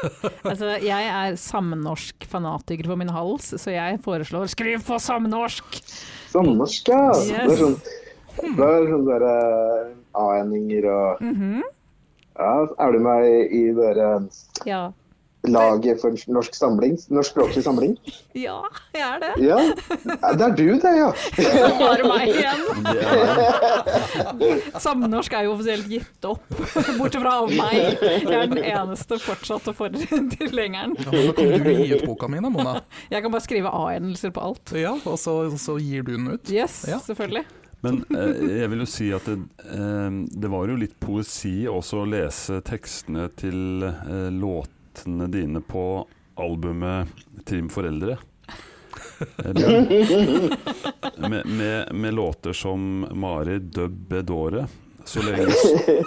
Altså, jeg er samnorsk fanatiker på min hals, så jeg foreslår skriv på samnorsk! Samnorsk, ja. Yes. Det er sånn, det er sånn der eh, A-endinger og Mhm. Ja, er du med i, i dere Ja. Laget for norsk samling? Norsk språklig samling? ja, jeg er det. Ja. Det er du, det, ja. Det bare meg igjen. Er, Samnorsk er jo offisielt gitt opp, bortsett fra av meg. Jeg er den eneste fortsatte tilhengeren. Ja, men Kan du gi ut boka mi da, Mona? Jeg kan bare skrive A-endelser på alt. Ja, og så, så gir du den ut? Yes, Ja. selvfølgelig. men eh, jeg vil jo si at det, eh, det var jo litt poesi også å lese tekstene til eh, låtene dine på albumet 'Trim foreldre'. Eh, Med, med, med låter som 'Mari døbb bedåre'. Så lenge,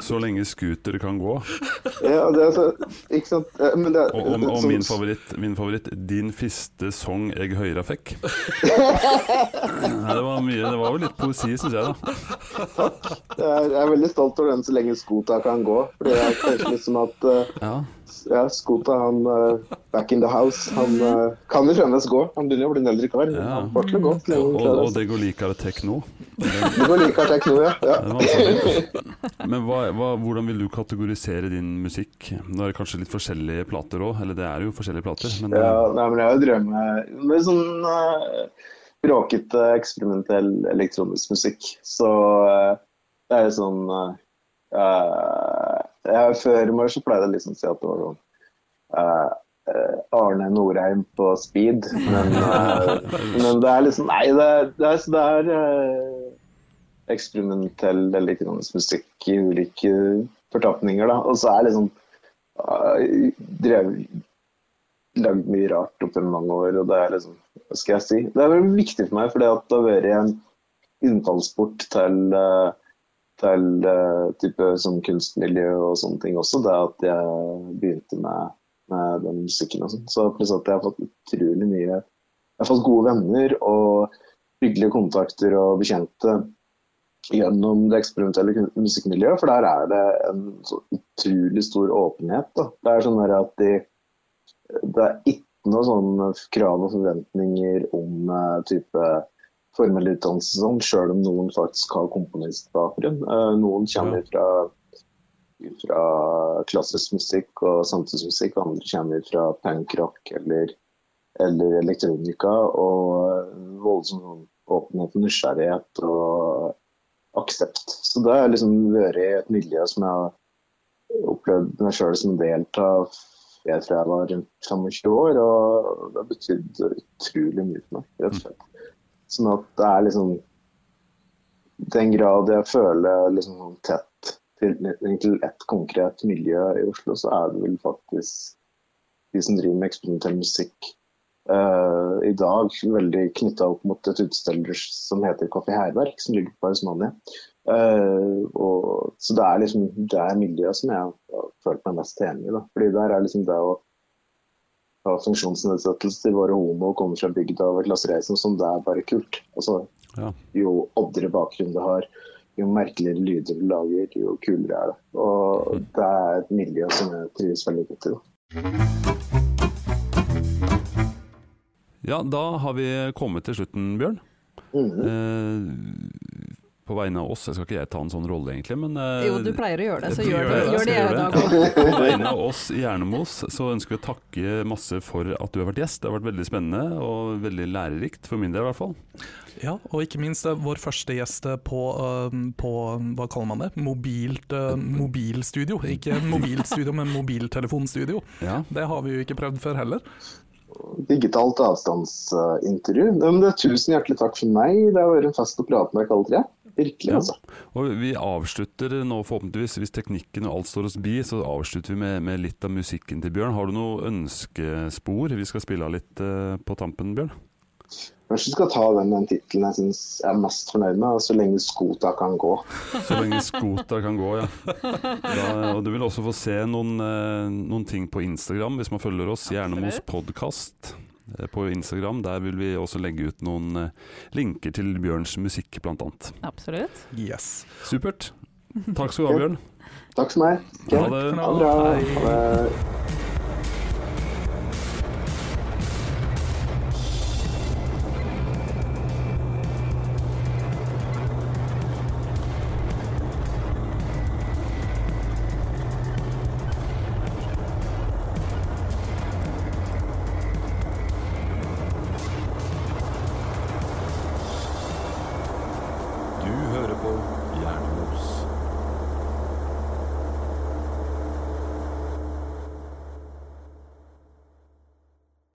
så lenge scooter kan gå. ja det er så, ikke sant? Men det, er- Og, og, og min, favoritt, min favoritt 'Din fiste song eg høyra fikk'. Det var mye, det var jo litt poesi, syns jeg. da er, jeg er veldig stolt over den så lenge Skota kan gå. Fordi jeg tenker liksom at eh, Ja. Ja, Skota, han uh, back in the house, han uh, kan jo fremdeles gå. Han begynner jo å bli en eldre kar. Ja. Han får til å gå. Og, og, det. går likere tekno. Det går like hardt tekno, ja. ja. Fint. Men hva, hva, hvordan vil du kategorisere din musikk? Nå er det kanskje litt forskjellige plater òg, eller det er jo forskjellige plater. Men Ja, nei, men jeg har jo drømme med sånn uh, bråkete, eksperimentell elektronisk musikk. Så uh, det er jo sånn uh, Før i morges pleide jeg liksom å si at det var sånn eh, Arne Norheim på speed. Men, eh, men det er liksom Nei, det er, det er, det er eksperimentell elektronisk musikk i ulike fortapninger, da. Og så er liksom drevet Lagd mye rart opp gjennom mange år, og det er liksom Hva skal jeg si? Det er veldig viktig for meg, fordi at det har vært en innfallsport til eh, til eh, type sånn kunstmiljø og sånne ting også, det at jeg begynte med, med den musikken og sånn. Så pluss at jeg har fått utrolig mye Jeg har fått gode venner og hyggelige kontakter og bekjente gjennom det eksperimentelle musikkmiljøet, for der er det en så utrolig stor åpenhet. Da. Det er sånn at de, det er ikke noe sånn krav og forventninger om uh, type formell utdannelse, sånn, selv om noen faktisk har komponistbakgrunn. Eh, Noen kommer fra, fra klassisk musikk og samtidsmusikk, og andre kommer fra punkrock eller, eller elektronika. Og voldsom sånn åpenhet og nysgjerrighet og aksept. Så det har liksom vært et miljø som jeg har opplevd meg sjøl som del av jeg tror jeg var rundt 25 år, og det har betydd utrolig mye for meg, rett og slett. Sånn at det er liksom Den grad jeg føler liksom sånn tett til ett konkret miljø i Oslo, så er det vel faktisk de som driver med eksperimentell musikk uh, i dag veldig knytta opp mot et utested som heter Kafé Hærverk, som ligger på Hausmania. Uh, og, så det er liksom det miljøet som jeg har følt meg mest enig i. Da. Fordi der er liksom det å funksjonsnedsettelse til våre homo og komme fra bygda over klassereisen, som det er bare kult. Altså, Ja. Jo oddere bakgrunn du har, jo merkeligere lyder du lager, jo kulere er det. Og det er et miljø som jeg trives veldig godt i. Ja, da har vi kommet til slutten, Bjørn. Mhm. Eh, på vegne av oss, jeg skal ikke jeg ta en sånn rolle egentlig, men eh, Jo, du pleier å gjøre det, så gjør gjør gjør det, det, gjør det. På vegne av oss i Jernemos så ønsker vi å takke masse for at du har vært gjest. Det har vært veldig spennende og veldig lærerikt, for min del i hvert fall. Ja, og ikke minst eh, vår første gjest eh, på, på hva kaller man det, mobilt mobilstudio. Ikke mobilstudio, men mobiltelefonstudio. Ja. Det har vi jo ikke prøvd før heller. Digitalt avstandsintervju. Men det er tusen hjertelig takk for meg. Det har vært en fest å prate med dere alle tre. Virkelig, Ja. altså. Og vi avslutter nå forhåpentligvis, hvis teknikken og alt står oss bi, så avslutter vi med, med litt av musikken til Bjørn. Har du noe ønskespor vi skal spille av litt uh, på tampen, Bjørn? Kanskje du skal ta den, den tittelen jeg syns jeg er mest fornøyd med, 'Så lenge skota kan gå'. Så lenge skota kan gå, ja. Da, og du vil også få se noen, eh, noen ting på Instagram hvis man følger oss. Gjerne Hjernemos podkast på Instagram. Der vil vi også legge ut noen eh, linker til Bjørns musikk, annet. Absolutt. Yes. Supert. Takk skal du ha, Bjørn. Takk som meg. Ok. Ha det. Ha det. Ha det.